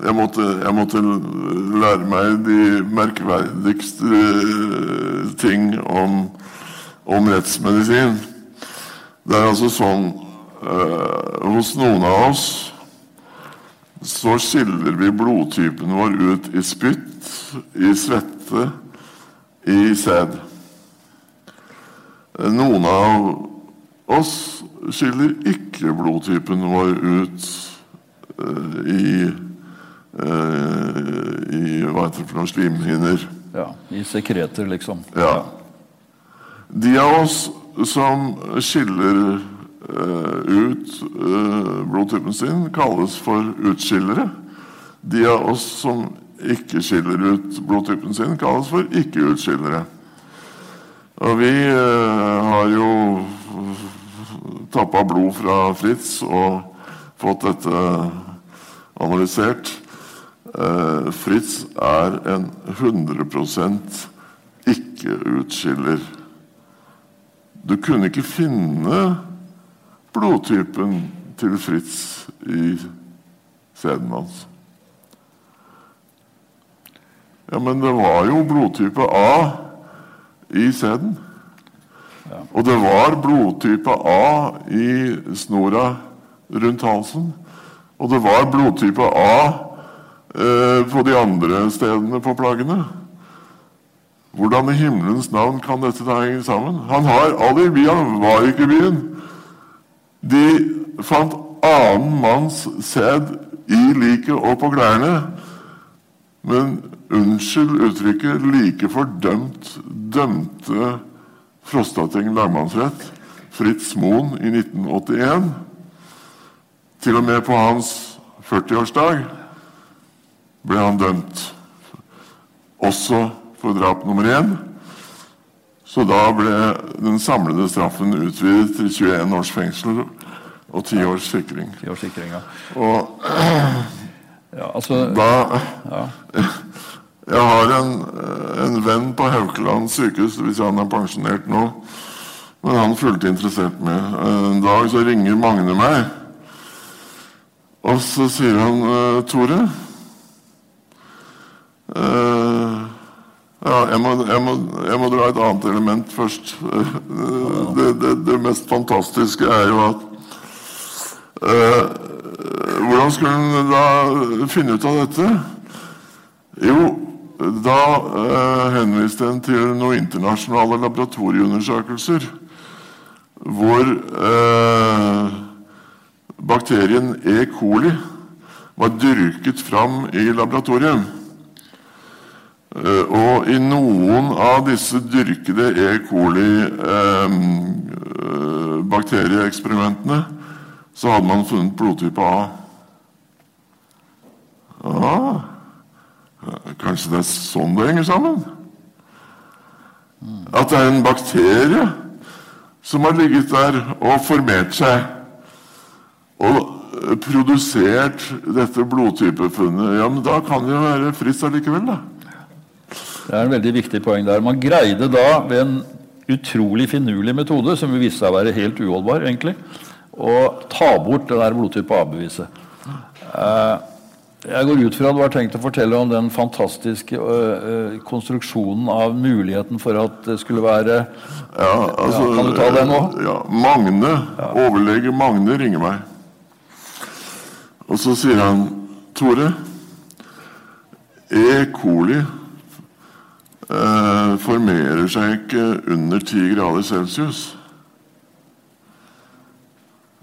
jeg måtte, jeg måtte, lære meg de merkverdigste ting om, om rettsmedisin. Det er altså sånn eh, Hos noen av oss så skiller vi blodtypen vår ut i spytt, i svette, i sæd. Noen av oss skiller ikke blodtypen vår ut uh, i, uh, i hva heter det for noen slimhinner. Ja, I sekreter, liksom. Ja. De av oss som skiller uh, ut blodtypen sin, kalles for utskillere. De av oss som ikke skiller ut blodtypen sin, kalles for ikke-utskillere. Og vi eh, har jo tappa blod fra Fritz og fått dette analysert. Eh, Fritz er en 100% ikke-utskiller. Du kunne ikke finne blodtypen til Fritz i sæden hans. Ja, men det var jo blodtype A i sæden. Og det var blodtype A i snora rundt halsen. Og det var blodtype A eh, på de andre stedene på plaggene. Hvordan i himmelens navn kan dette da henge sammen? Han har alibi, han var ikke i byen. De fant annen manns sæd i liket og på klærne. Men unnskyld uttrykket, like fordømt dømte Frostating lagmannsrett Fritz Moen i 1981. Til og med på hans 40-årsdag ble han dømt. Også for drap nummer én. Så da ble den samlede straffen utvidet til 21 års fengsel og 10 års sikring. 10 års sikring ja. Og ja, altså, da ja. Jeg har en, en venn på Haukeland sykehus, hvis han er pensjonert nå. Men han fulgte interessert med. En dag så ringer Magne meg. Og så sier han Tore uh, ja, jeg må, jeg, må, jeg må, dra et annet element først. Det, det, det mest fantastiske er jo at Hvordan skulle hun da finne ut av dette? Jo, da eh, henviste en til noen internasjonale laboratorieundersøkelser hvor eh, bakterien E. coli var dyrket fram i laboratoriet. Eh, og i noen av disse dyrkede E. coli-bakterieeksperimentene uh, så hadde man funnet blodtype A. Ah, kanskje det er sånn det henger sammen? At det er en bakterie som har ligget der og formert seg og produsert dette blodtypefunnet. Ja, men da kan det jo være fritt allikevel, da. Det er en veldig viktig poeng der. Man greide da ved en utrolig finurlig metode, som viste seg å være helt uholdbar, egentlig, å ta bort det der blodtype A-beviset. Jeg går ut fra at du har tenkt å fortelle om den fantastiske konstruksjonen av muligheten for at det skulle være ja, altså, ja, Kan du ta det nå? Ja, Magne, ja. overlege Magne ringer meg. Og så sier han Tore, E. coli eh, formerer seg ikke under 10 grader celsius.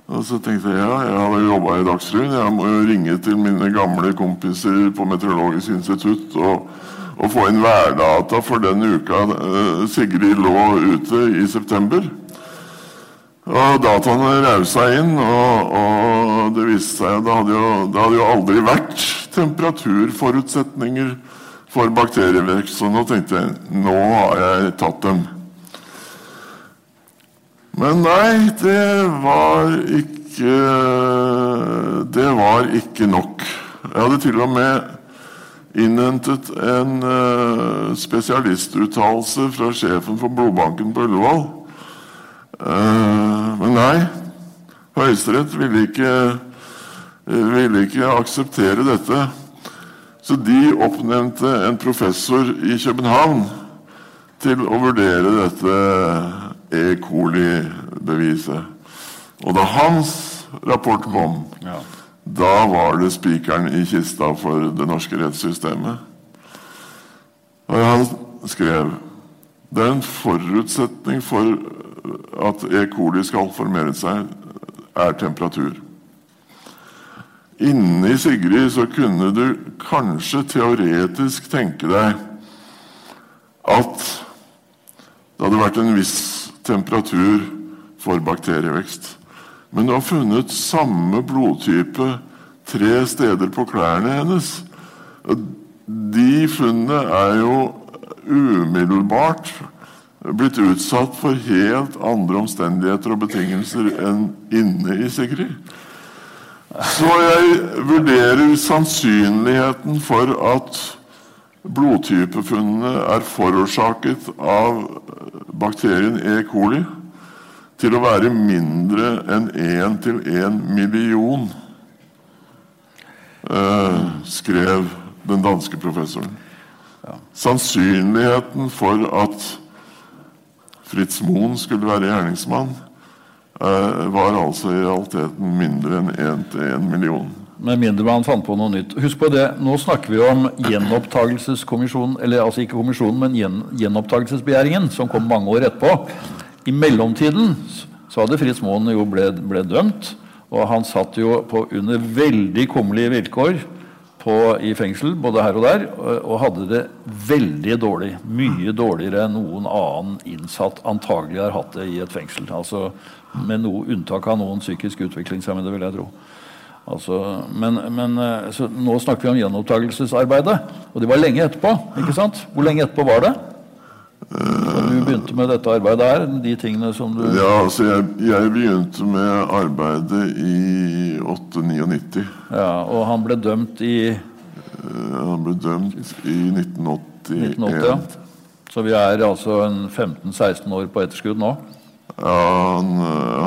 Og så tenkte jeg ja, jeg hadde jobba i Dagsrevyen. Jeg må jo ringe til mine gamle kompiser på Meteorologisk institutt og, og få inn værdata for den uka uh, Sigrid lå ute i september. Og dataene rausa inn, og, og, det viste seg det hadde, jo, det hadde jo aldri vært temperaturforutsetninger for bakterievekst. Så nå tenkte jeg nå har jeg tatt dem. Men nei, det var ikke Det var ikke nok. Jeg hadde til og med innhentet en uh, spesialistuttalelse fra sjefen for blodbanken på Ullevål. Uh, men nei, Høyesterett ville ikke, ville ikke akseptere dette. Så de oppnevnte en professor i København til å vurdere dette E. coli-beviset. Og da hans rapport kom, ja. da var det spikeren i kista for det norske rettssystemet. Og han skrev det er en forutsetning for at E. coli skal formere seg, er temperatur. Inni Sigrid så kunne du kanskje teoretisk tenke deg at det hadde vært en viss temperatur for bakterievekst. Men du har funnet samme blodtype tre steder på klærne hennes. De funnene er jo umiddelbart blitt utsatt for helt andre omstendigheter og betingelser enn inne i Sigrid. Så jeg vurderer sannsynligheten for at blodtypefunnene er forårsaket av bakterien E. coli til å være mindre enn 1 til 1 million, eh, skrev den danske professoren. Sannsynligheten for at Fritz Moen skulle være gjerningsmann, eh, var altså i realiteten mindre enn 1 til 1 million. Med mindre man fant på noe nytt. Husk på det, Nå snakker vi om gjenopptakelseskommisjonen, eller altså ikke kommisjonen, men gjen, gjenopptakelsesbegjæringen, som kom mange år etterpå. I mellomtiden så hadde Fritz Moen jo ble, ble dømt, og han satt jo på under veldig kummerlige vilkår på, i fengsel, både her og der, og, og hadde det veldig dårlig. Mye dårligere enn noen annen innsatt antagelig har hatt det i et fengsel. altså Med noe unntak av noen psykisk utviklingshemmede, vil jeg tro. Altså, men, men nå snakker vi om gjenopptakelsesarbeidet, og det var lenge etterpå. ikke sant? Hvor lenge etterpå var det? Da du begynte med dette arbeidet her? de tingene som du... Ja, altså jeg, jeg begynte med arbeidet i 899. Ja, Og han ble dømt i Han ble dømt i 1981. 1980 ja. Så vi er altså en 15-16 år på etterskudd nå? Ja, han,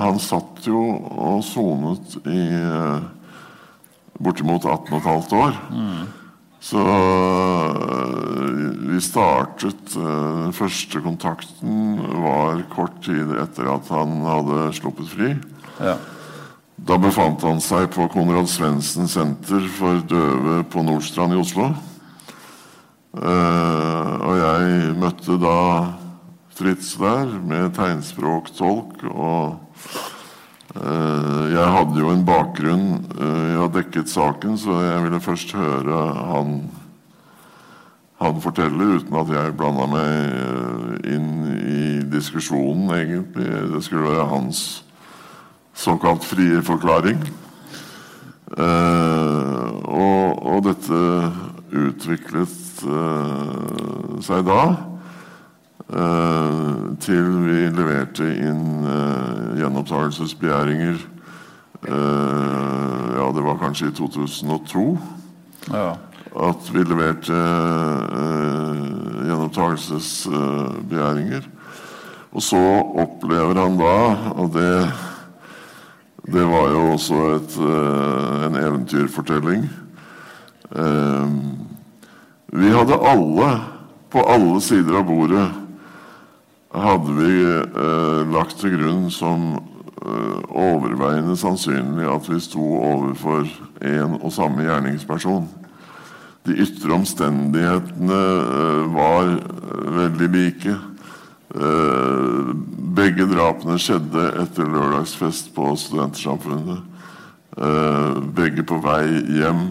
han satt jo og sonet i bortimot 18 15 år. Mm. Så vi startet Den første kontakten var kort tid etter at han hadde sluppet fri. Ja. Da befant han seg på Konrad Svendsen senter for døve på Nordstrand i Oslo. og jeg møtte da Fritz der med tegnspråktolk. Og jeg hadde jo en bakgrunn Jeg har dekket saken, så jeg ville først høre han, han fortelle, uten at jeg blanda meg inn i diskusjonen, egentlig. Det skulle være hans såkalt frie forklaring. og, og dette utviklet seg da. Uh, til vi leverte inn uh, gjenopptakelsesbegjæringer uh, Ja, det var kanskje i 2002 ja. at vi leverte gjenopptakelsesbegjæringer. Og så opplever han da, og det, det var jo også et, en eventyrfortelling Vi hadde alle, på alle sider av bordet hadde vi eh, lagt til grunn som eh, overveiende sannsynlig at vi sto overfor en og samme gjerningsperson. De ytre omstendighetene eh, var veldig like. begge drapene skjedde etter lørdagsfest på Studentersamfunnet. begge på vei hjem.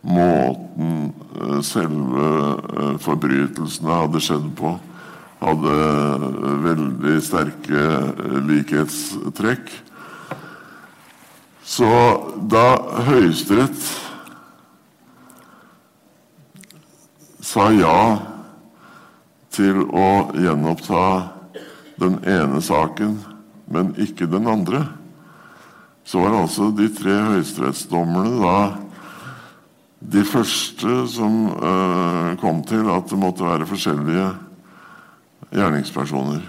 Måten selve forbrytelsene hadde skjedd på hadde veldig sterke likhetstrekk. Så da Høyesterett sa ja til å gjenoppta den ene saken, men ikke den andre, så var altså de tre høyesterettsdommerne da de første som uh, kom til at det måtte være forskjellige gjerningspersoner.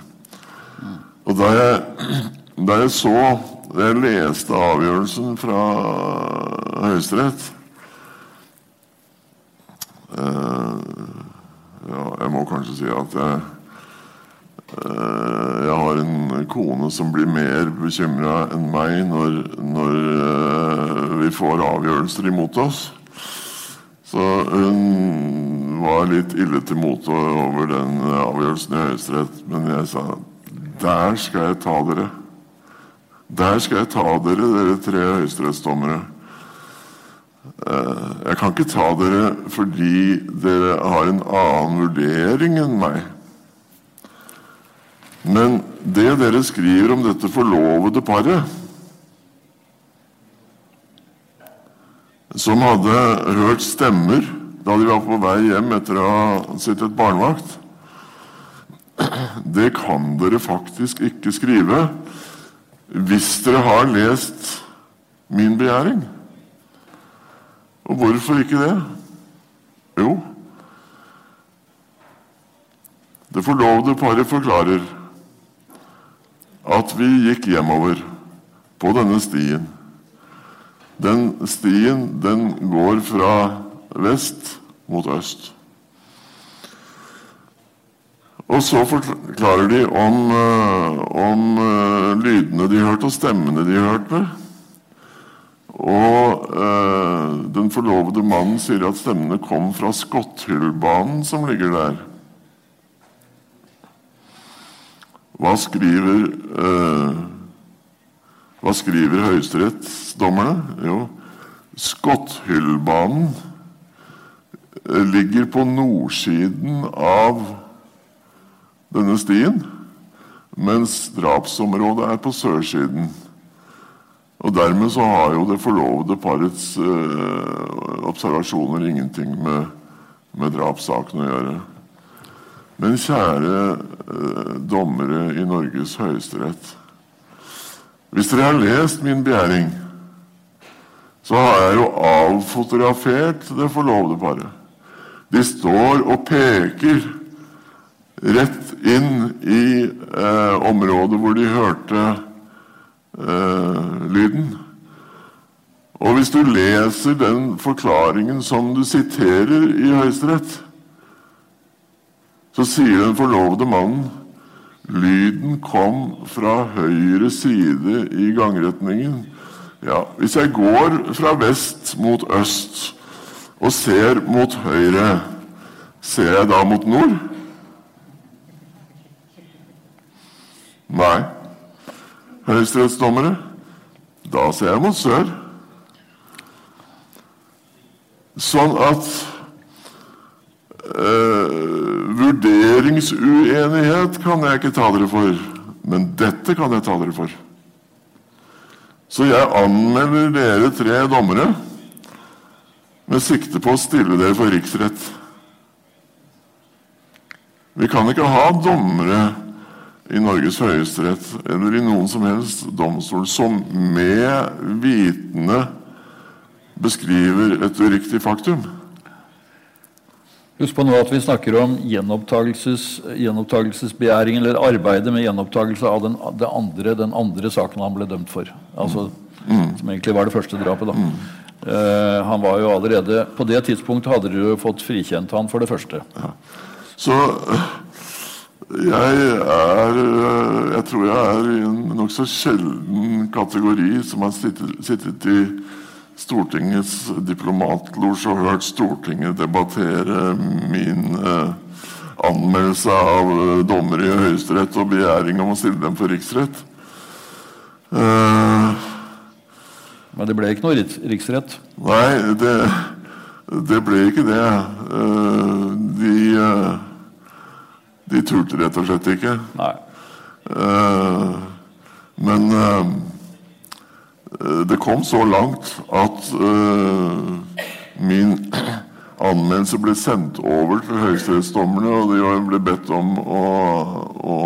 Og da jeg, da jeg så Da jeg leste avgjørelsen fra Høyesterett eh, ja, Jeg må kanskje si at jeg eh, jeg har en kone som blir mer bekymra enn meg når, når eh, vi får avgjørelser imot oss. Så hun var litt ille til mote over den avgjørelsen i Høyesterett. Men jeg sa der skal jeg ta dere. Der skal jeg ta dere, dere tre høyesterettsdommere. Eh, jeg kan ikke ta dere fordi dere har en annen vurdering enn meg. Men det dere skriver om dette forlovede paret som hadde hørt stemmer da de var på vei hjem etter å ha sittet barnevakt. Det kan dere faktisk ikke skrive hvis dere har lest min begjæring. Og hvorfor ikke det? Jo, det forlovede paret forklarer at vi gikk hjemover på denne stien. Den stien den går fra vest mot øst. Og så forklarer de om, eh, om uh, lydene de hørte, og stemmene de hørte. Og eh, den forlovede mannen sier at stemmene kom fra Skotthyllbanen som ligger der. Hva skriver eh, Hva skriver høyesterettsdommerne? Jo, Skotthyllbanen eh, ligger på nordsiden av denne stien, mens drapsområdet er på sørsiden. Og dermed så har jo det forlovede parets eh, observasjoner ingenting med, med drapssaken å gjøre. Men kjære eh, dommere i Norges høyesterett. Hvis dere har lest min begjæring, så har jeg jo avfotografert det forlovede paret. De står og peker rett inn i eh, området hvor de hørte eh, lyden. Og hvis du leser den forklaringen som du siterer i Høyesterett, så sier den forlovede mannen lyden kom fra høyre side i gangretningen. Ja, hvis jeg går fra vest mot øst og ser mot høyre, ser jeg da mot nord? Nei høyesterettsdommere. Da ser jeg mot sør. Sånn at eh, Vurderingsuenighet kan jeg ikke ta dere for, men dette kan jeg ta dere for. Så jeg anmelder dere tre dommere med sikte på å stille dere for riksrett. Vi kan ikke ha dommere i Norges høyesterett eller i noen som helst domstol som med vitende beskriver et uriktig faktum. Husk på nå at vi snakker om gjenopptagelses, gjenopptagelsesbegjæring eller arbeidet med gjenopptakelse av den, andre, den andre saken han ble dømt for. Altså, mm. Som egentlig var det første drapet. da. Mm. Eh, han var jo allerede, På det tidspunktet hadde dere fått frikjent han for det første. Ja. Så jeg er Jeg tror jeg er i en nokså sjelden kategori som har sittet, sittet i Stortingets diplomatlosje og hørt Stortinget debattere min eh, anmeldelse av eh, dommere i Høyesterett og begjæring om å stille dem for riksrett. Uh, Men det ble ikke noe riksrett? Nei, det, det ble ikke det. Uh, de uh, de turte rett og slett ikke. Nei. Men det kom så langt at uh, min anmeldelse ble sendt over til høyesterettsdommerne, og de ble bedt om å, å,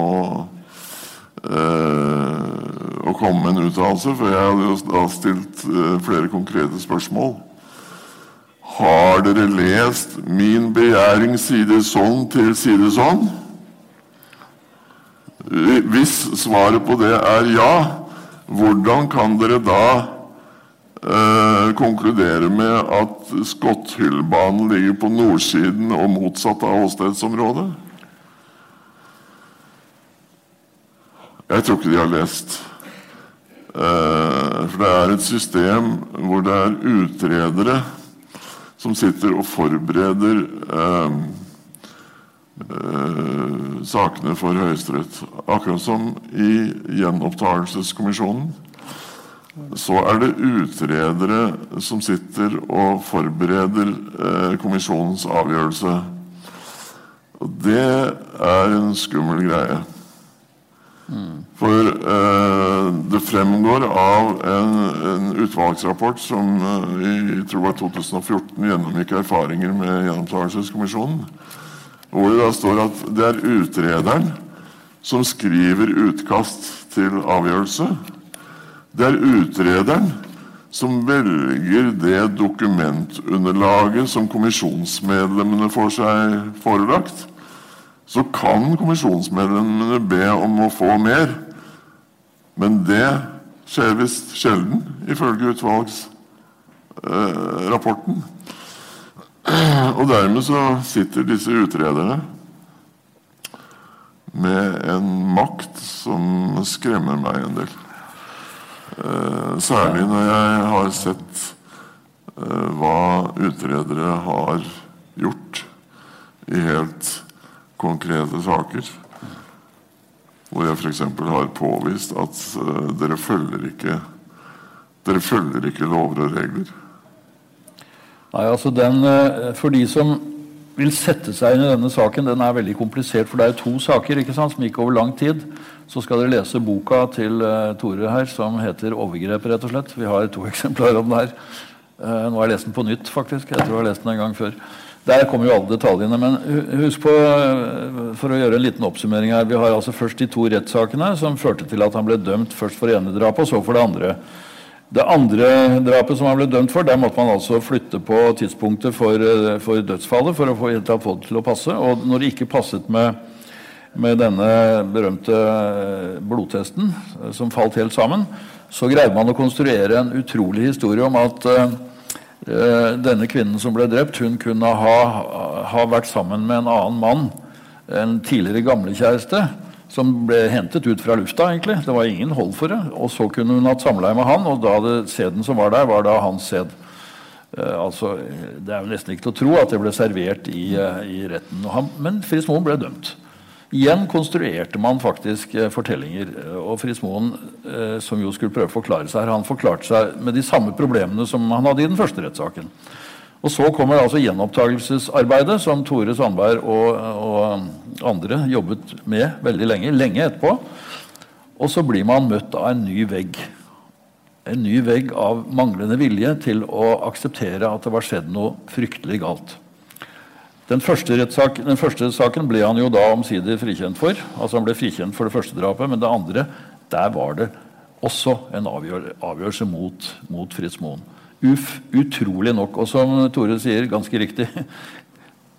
å komme med en uttalelse, for jeg hadde jo da stilt flere konkrete spørsmål. Har dere lest min begjæring side sånn til side sånn? Hvis svaret på det er ja, hvordan kan dere da eh, konkludere med at Skotthyllbanen ligger på nordsiden og motsatt av åstedsområdet? Jeg tror ikke de har lest. Eh, for det er et system hvor det er utredere som sitter og forbereder eh, eh, sakene for Høyesterett. Akkurat som i gjenopptakelseskommisjonen så er det utredere som sitter og forbereder eh, kommisjonens avgjørelse. Og det er en skummel greie. Mm. For eh, det fremgår av en, en utvalgsrapport som eh, i tror var 2014 gjennomgikk erfaringer med gjenopptakelseskommisjonen hvor det da står at det er utrederen som skriver utkast til avgjørelse. Det er utrederen som velger det dokumentunderlaget som kommisjonsmedlemmene får seg forelagt. Så kan kommisjonsmedlemmene be om å få mer, men det skjer visst sjelden, ifølge utvalgsrapporten. Eh, og dermed så sitter disse utrederne med en makt som skremmer meg en del. Eh, særlig når jeg har sett eh, hva utredere har gjort i helt konkrete saker. Hvor jeg f.eks. har påvist at uh, dere følger ikke dere følger ikke lover og regler. Nei, altså den, uh, For de som vil sette seg inn i denne saken, den er veldig komplisert. For det er to saker ikke sant, som gikk over lang tid. Så skal dere lese boka til uh, Tore her, som heter 'Overgrep'. rett og slett. Vi har to eksemplarer om den her. nå har jeg lest den på nytt, faktisk. Jeg tror jeg har lest den en gang før. Der kommer jo alle detaljene. Men husk på, eh, for å gjøre en liten oppsummering her Vi har altså først de to rettssakene som førte til at han ble dømt først for det ene drapet og så for det andre. Det andre drapet som han ble dømt for, der måtte man altså flytte på tidspunktet for, eh, for dødsfallet for å få, få det til å passe. Og når det ikke passet med, med denne berømte eh, blodtesten, som falt helt sammen, så greide man å konstruere en utrolig historie om at uh, denne kvinnen som ble drept, hun kunne ha, ha vært sammen med en annen mann, en tidligere gamlekjæreste, som ble hentet ut fra lufta. egentlig. Det var ingen hold for det. Og så kunne hun hatt samleie med han, og da det sæden som var der, var da hans sæd. Uh, altså, det er jo nesten ikke til å tro at det ble servert i, uh, i retten. Han, men Fritz Moen ble dømt. Igjen konstruerte man faktisk eh, fortellinger. Og Fritz Moen, eh, som jo skulle prøve å forklare seg her, han forklarte seg med de samme problemene som han hadde i den første rettssaken. Og Så kommer altså gjenopptakelsesarbeidet, som Tore Sandberg og, og andre jobbet med veldig lenge, lenge etterpå. Og så blir man møtt av en ny vegg. En ny vegg av manglende vilje til å akseptere at det var skjedd noe fryktelig galt. Den første, den første, saken ble han jo da omsider frikjent for. Altså Han ble frikjent for det første drapet, men det andre der var det også en avgjør, avgjørelse mot, mot Fritz Moen. Uf, utrolig nok. Og som Tore sier ganske riktig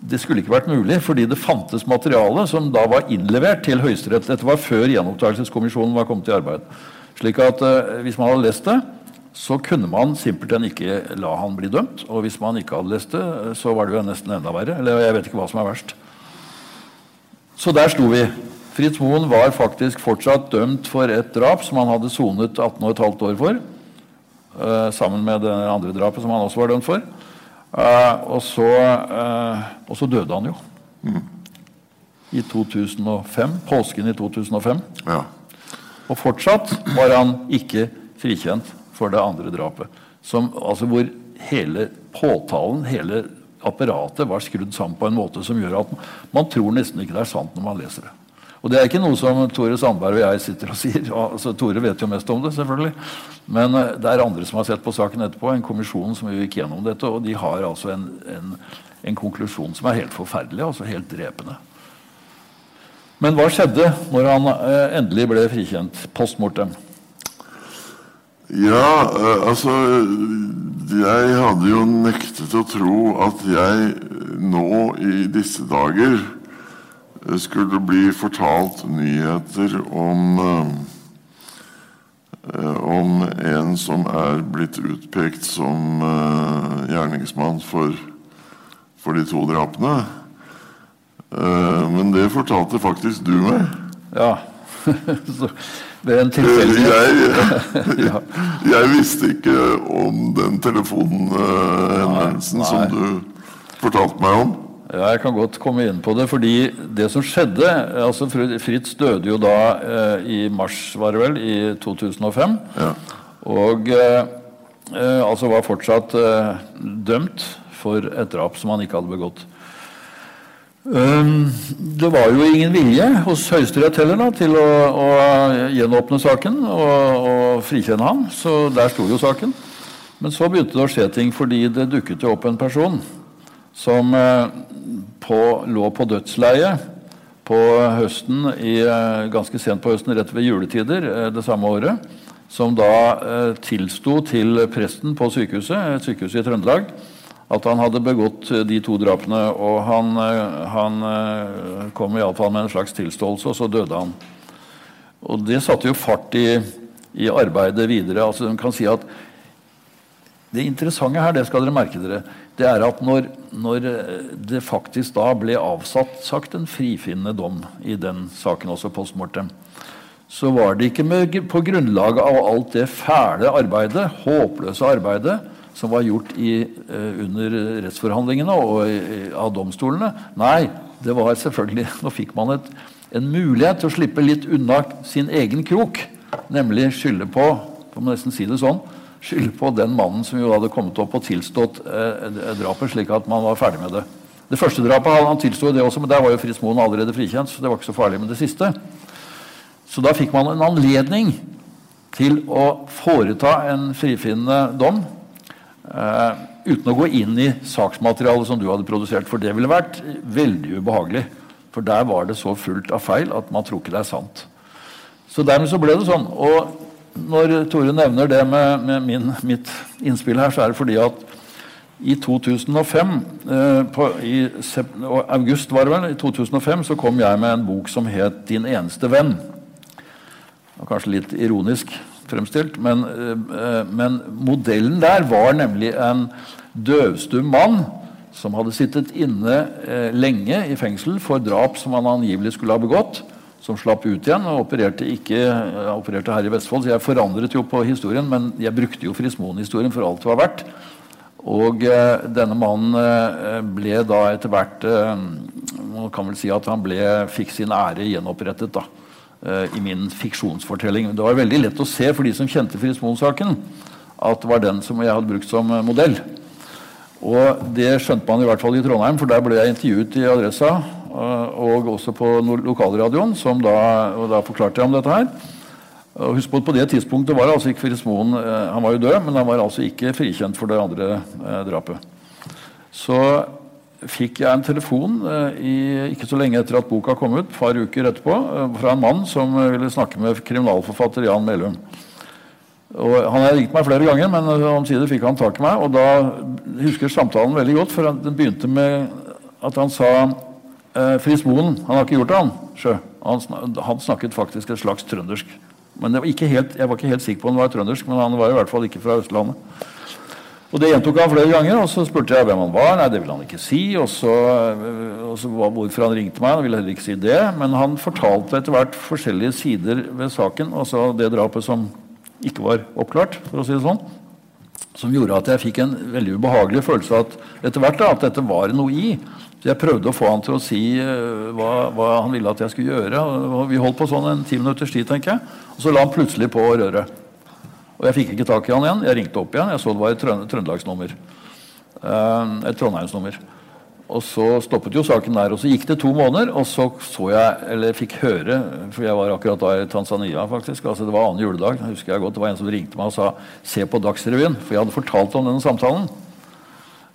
Det skulle ikke vært mulig, fordi det fantes materiale som da var innlevert til Høyesterett. Dette var før gjenopptakelseskommisjonen var kommet i arbeid. Slik at eh, hvis man hadde lest det, så kunne man simpelthen ikke la han bli dømt. Og hvis man ikke hadde lest det, så var det jo nesten enda verre. Eller jeg vet ikke hva som er verst. Så der sto vi. Fritz Moen var faktisk fortsatt dømt for et drap som han hadde sonet 18,5 år for. Eh, sammen med det andre drapet som han også var dømt for. Uh, og, så, uh, og, så, døde han jo. Mm. I 2005. Påsken i 2005. Ja. Og fortsatt var han ikke frikjent for det andre drapet. Som, altså hvor hele påtalen, hele apparatet, var skrudd sammen på en måte som gjør at man tror nesten ikke det er sant når man leser det. Og Det er ikke noe som Tore Sandberg og jeg sitter og sier. Altså, Tore vet jo mest om det, selvfølgelig. Men uh, det er andre som har sett på saken etterpå, en kommisjon som gikk gjennom dette, og de har altså en, en, en konklusjon som er helt forferdelig, altså helt drepende. Men hva skjedde når han uh, endelig ble frikjent post mortem? Ja, eh, altså Jeg hadde jo nektet å tro at jeg nå i disse dager eh, skulle bli fortalt nyheter om eh, om en som er blitt utpekt som gjerningsmann for, for de to drapene. men det fortalte faktisk du meg. Ja. ved en tilfeldighet. Jeg, jeg, jeg, visste ikke om den telefonhenvendelsen som du fortalte meg om. Ja, Jeg kan godt komme inn på det. fordi det som skjedde altså Fritz døde jo da eh, i mars, var det vel, i 2005. Ja. Og eh, eh, altså var fortsatt eh, dømt for et drap som han ikke hadde begått. Um, det var jo ingen vilje hos Høyesterett heller da, til å, å, gjenåpne saken og, og frikjenne ham. Så der sto jo saken. Men så begynte det å skje ting fordi det dukket jo opp en person som eh, på, lå på dødsleie på høsten i, eh, ganske sent på høsten, rett ved juletider eh, det samme året. Som da tilsto til presten på sykehuset, et sykehus i Trøndelag at han hadde begått de to drapene. Og han, han kom iallfall med en slags tilståelse, og så døde han. Og det satte jo fart i, i arbeidet videre. altså man kan si at Det interessante her, det skal dere merke dere, det er at når, når det faktisk da ble avsatt sagt en frifinnende dom i den saken, også post mortem, så var det ikke med, på grunnlag av alt det fæle arbeidet, håpløse arbeidet, som var gjort i, eh, under rettsforhandlingene og i, av domstolene. Nei, det var selvfølgelig Nå fikk man et, en mulighet til å slippe litt unna sin egen krok. Nemlig skylde på får man nesten si det sånn, skylde på den mannen som jo hadde kommet opp og tilstått eh, drapet, slik at man var ferdig med det. Det første drapet han, han tilsto det også, men der var jo Fritz Moen allerede frikjent. så det var ikke så farlig med det siste. Så da fikk man en anledning til å foreta en frifinnende dom eh, uten å gå inn i saksmaterialet som du hadde produsert. For det ville vært veldig ubehagelig. For der var det så fullt av feil at man tror ikke det er sant. Så dermed så ble det sånn. Og når Tore nevner det med, med min, mitt innspill her, så er det fordi at i 2005, eh, på, i august var det vel, i 2005 så kom jeg med en bok som het 'Din eneste venn'. Kanskje litt ironisk fremstilt, men, eh, men modellen der var nemlig en døvstum mann som hadde sittet inne eh, lenge i fengsel for drap som han angivelig skulle ha begått som slapp ut igjen og opererte, ikke, eh, opererte her i Vestfold. Så jeg forandret jo på historien, men jeg brukte jo Frismoen-historien for alt det var verdt. Og eh, denne mannen eh, ble da etter hvert eh, Man kan vel si at han ble, fikk sin ære gjenopprettet da, eh, i min fiksjonsfortelling. Det var veldig lett å se for de som kjente Frismoen-saken, at det var den som jeg hadde brukt som eh, modell. Og det skjønte man i hvert fall i Trondheim, for der ble jeg intervjuet i Adressa og også på lokalradioen, som da, og da forklarte jeg om dette her. Og husk på, at på det tidspunktet var altså ikke Fritz Moen eh, Han var jo død, men han var altså ikke frikjent for det andre eh, drapet. Så fikk jeg en telefon eh, i, ikke så lenge etter at boka kom ut, et par uker etterpå, eh, fra en mann som ville snakke med kriminalforfatter Jan Melum. Og han hadde ringt meg flere ganger, men omsider fikk han tak i meg. Og da husker samtalen veldig godt, for den begynte med at han sa eh, Fritz Moen han har ikke gjort det, han. Sjø. Han, han, snakket faktisk et slags trøndersk. Men var helt, Jeg var ikke helt sikker på om han var trøndersk, men han var i hvert fall ikke fra Østlandet. Og Det gjentok han flere ganger, og så spurte jeg hvem han var. Nei, det ville han ikke si. Og så, eh, og så hvorfor han ringte meg. Han ville heller ikke si det. Men han fortalte etter hvert forskjellige sider ved saken. Altså det drapet som ikke var oppklart, for å si det sånn. Som gjorde at jeg fikk en veldig ubehagelig følelse at etter hvert da, at dette var noe i. Jeg prøvde å få han til å si uh, hva, hva, han ville at jeg skulle gjøre. Og vi holdt på sånn en ti minutters tid, tenker jeg. Og så la han plutselig på røret. Og jeg fikk ikke tak i han igjen. Jeg ringte opp igjen. Jeg så det var et trøndelagsnummer. Uh, et trondheimsnummer. Og så stoppet jo saken der. Og så gikk det to måneder, og så så jeg, eller fikk høre For jeg var akkurat da i Tanzania, faktisk. altså Det var annen juledag. husker jeg godt, Det var en som ringte meg og sa 'Se på Dagsrevyen'. For jeg hadde fortalt om denne samtalen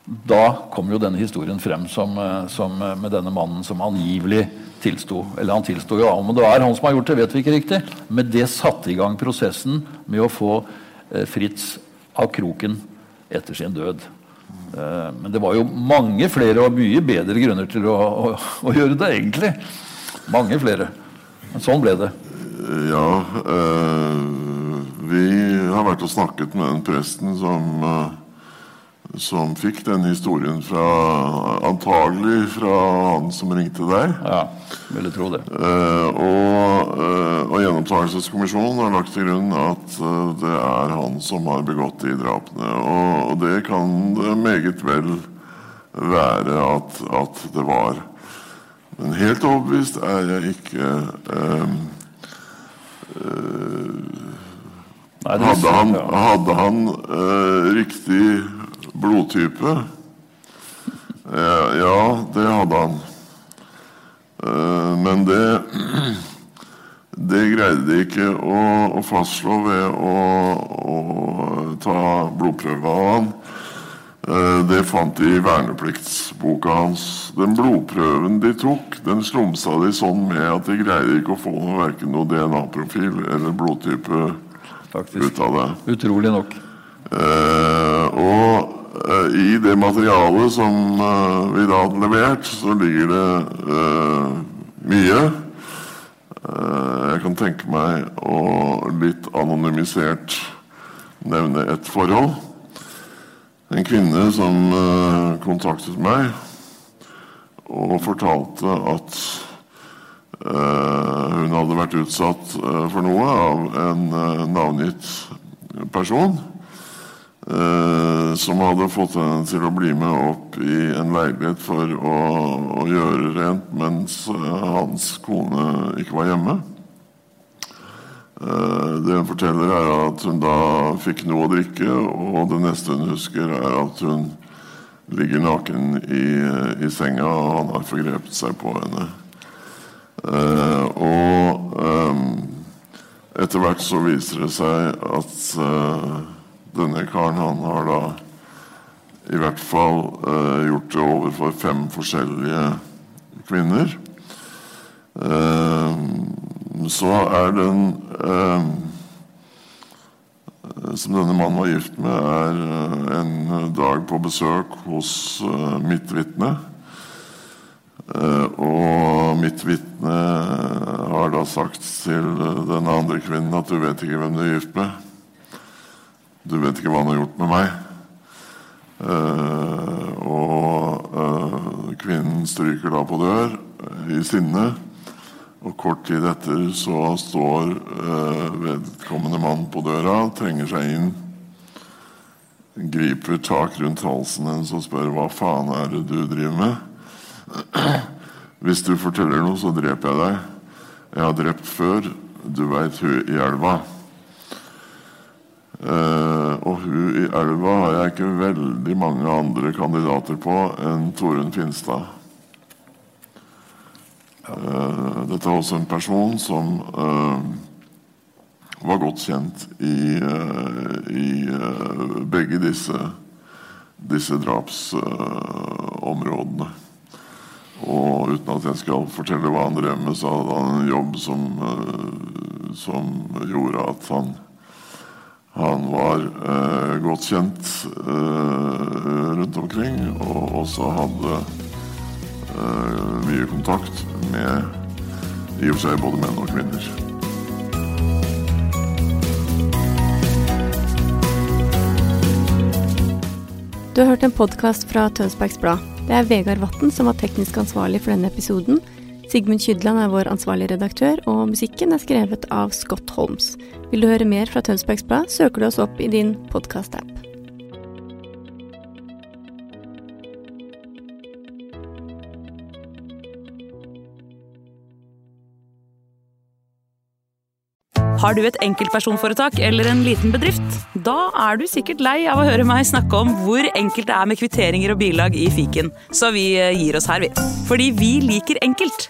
da kom jo denne historien frem som, eh, som eh, med denne mannen som angivelig tilsto. Eller han tilsto jo, om det er han som har gjort det, vet vi ikke riktig. Men det satte i gang prosessen med å få eh, Fritz av kroken etter sin død. Men det var jo mange flere og mye bedre grunner til å, å, å gjøre det, egentlig. Mange flere. Men sånn ble det. Ja. Øh, vi har vært og snakket med den presten som øh som fikk den historien fra Antagelig fra han som ringte deg. Ja, ville tro det. Eh, og, eh, og Gjenopptakelseskommisjonen har lagt til grunn at eh, det er han som har begått de drapene. Og, og det kan det meget vel være at, at, det var. Men helt overbevist er jeg ikke. Nei, hadde han, hadde han riktig blodtype? Ja, det hadde han. Eh, men det Det greide de ikke å, å fastslå ved å, å, ta blodprøve av han. Eh, det fant de i vernepliktsboka hans. Den blodprøven de tok, den slumsa de sånn med at de greide ikke å få verken noe DNA-profil eller blodtype Faktisk. ut av det. Utrolig nok. Eh, og Eh, I det materialet som eh, vi da hadde levert, så ligger det uh, mye. Jeg kan tenke meg å litt anonymisert nevne et forhold. En kvinne som kontaktet meg og fortalte at eh, hun hadde vært utsatt eh, for noe av en eh, navngitt person. Eh, som hadde fått henne til å bli med opp i en leilighet for å, å gjøre rent mens eh, hans kone ikke var hjemme. Eh, det hun forteller, er at hun da fikk noe å drikke, og det neste hun husker, er at hun ligger naken i, i senga, og han har forgrepet seg på henne. Og etter hvert så viser det seg at denne karen han har da i hvert fall eh, gjort det overfor fem forskjellige kvinner. Eh, så er den eh, som denne mannen var gift med, er eh, en dag på besøk hos eh, mitt vitne. Eh, og mitt vitne har da sagt til den andre kvinnen at du vet ikke hvem du er gift med. Du vet ikke hva han har gjort med meg. Eh, og eh, kvinnen stryker da på dør i sinne. Og kort tid etter så står eh, vedkommende mann på døra, trenger seg inn, griper tak rundt halsen hennes og spør hva faen er det du driver med? Hvis du forteller noe, så dreper jeg deg. Jeg har drept før. Du veit hun i elva. Eh, og hun i elva har jeg ikke veldig mange andre kandidater på enn Torunn Finstad. Uh, dette er også en person som uh, var godt kjent i, i begge disse, disse drapsområdene. Og uten at jeg skal fortelle hva han drev med, så hadde han en jobb som, som gjorde at han han var eh, godt kjent eh, rundt omkring, og også hadde eh, mye kontakt med i og for seg både menn og kvinner. Du har hørt en podkast fra Tønsbergs Blad. Det er Vegard Vatn som var teknisk ansvarlig for denne episoden. Sigmund Kydland er vår ansvarlige redaktør, og musikken er skrevet av Scott Holmes. Vil du høre mer fra Tønsbergs Blad, søker du oss opp i din podkast-app. Har du et enkeltpersonforetak eller en liten bedrift? Da er du sikkert lei av å høre meg snakke om hvor enkelt det er med kvitteringer og bilag i fiken, så vi eh, gir oss her, vi. Fordi vi liker enkelt.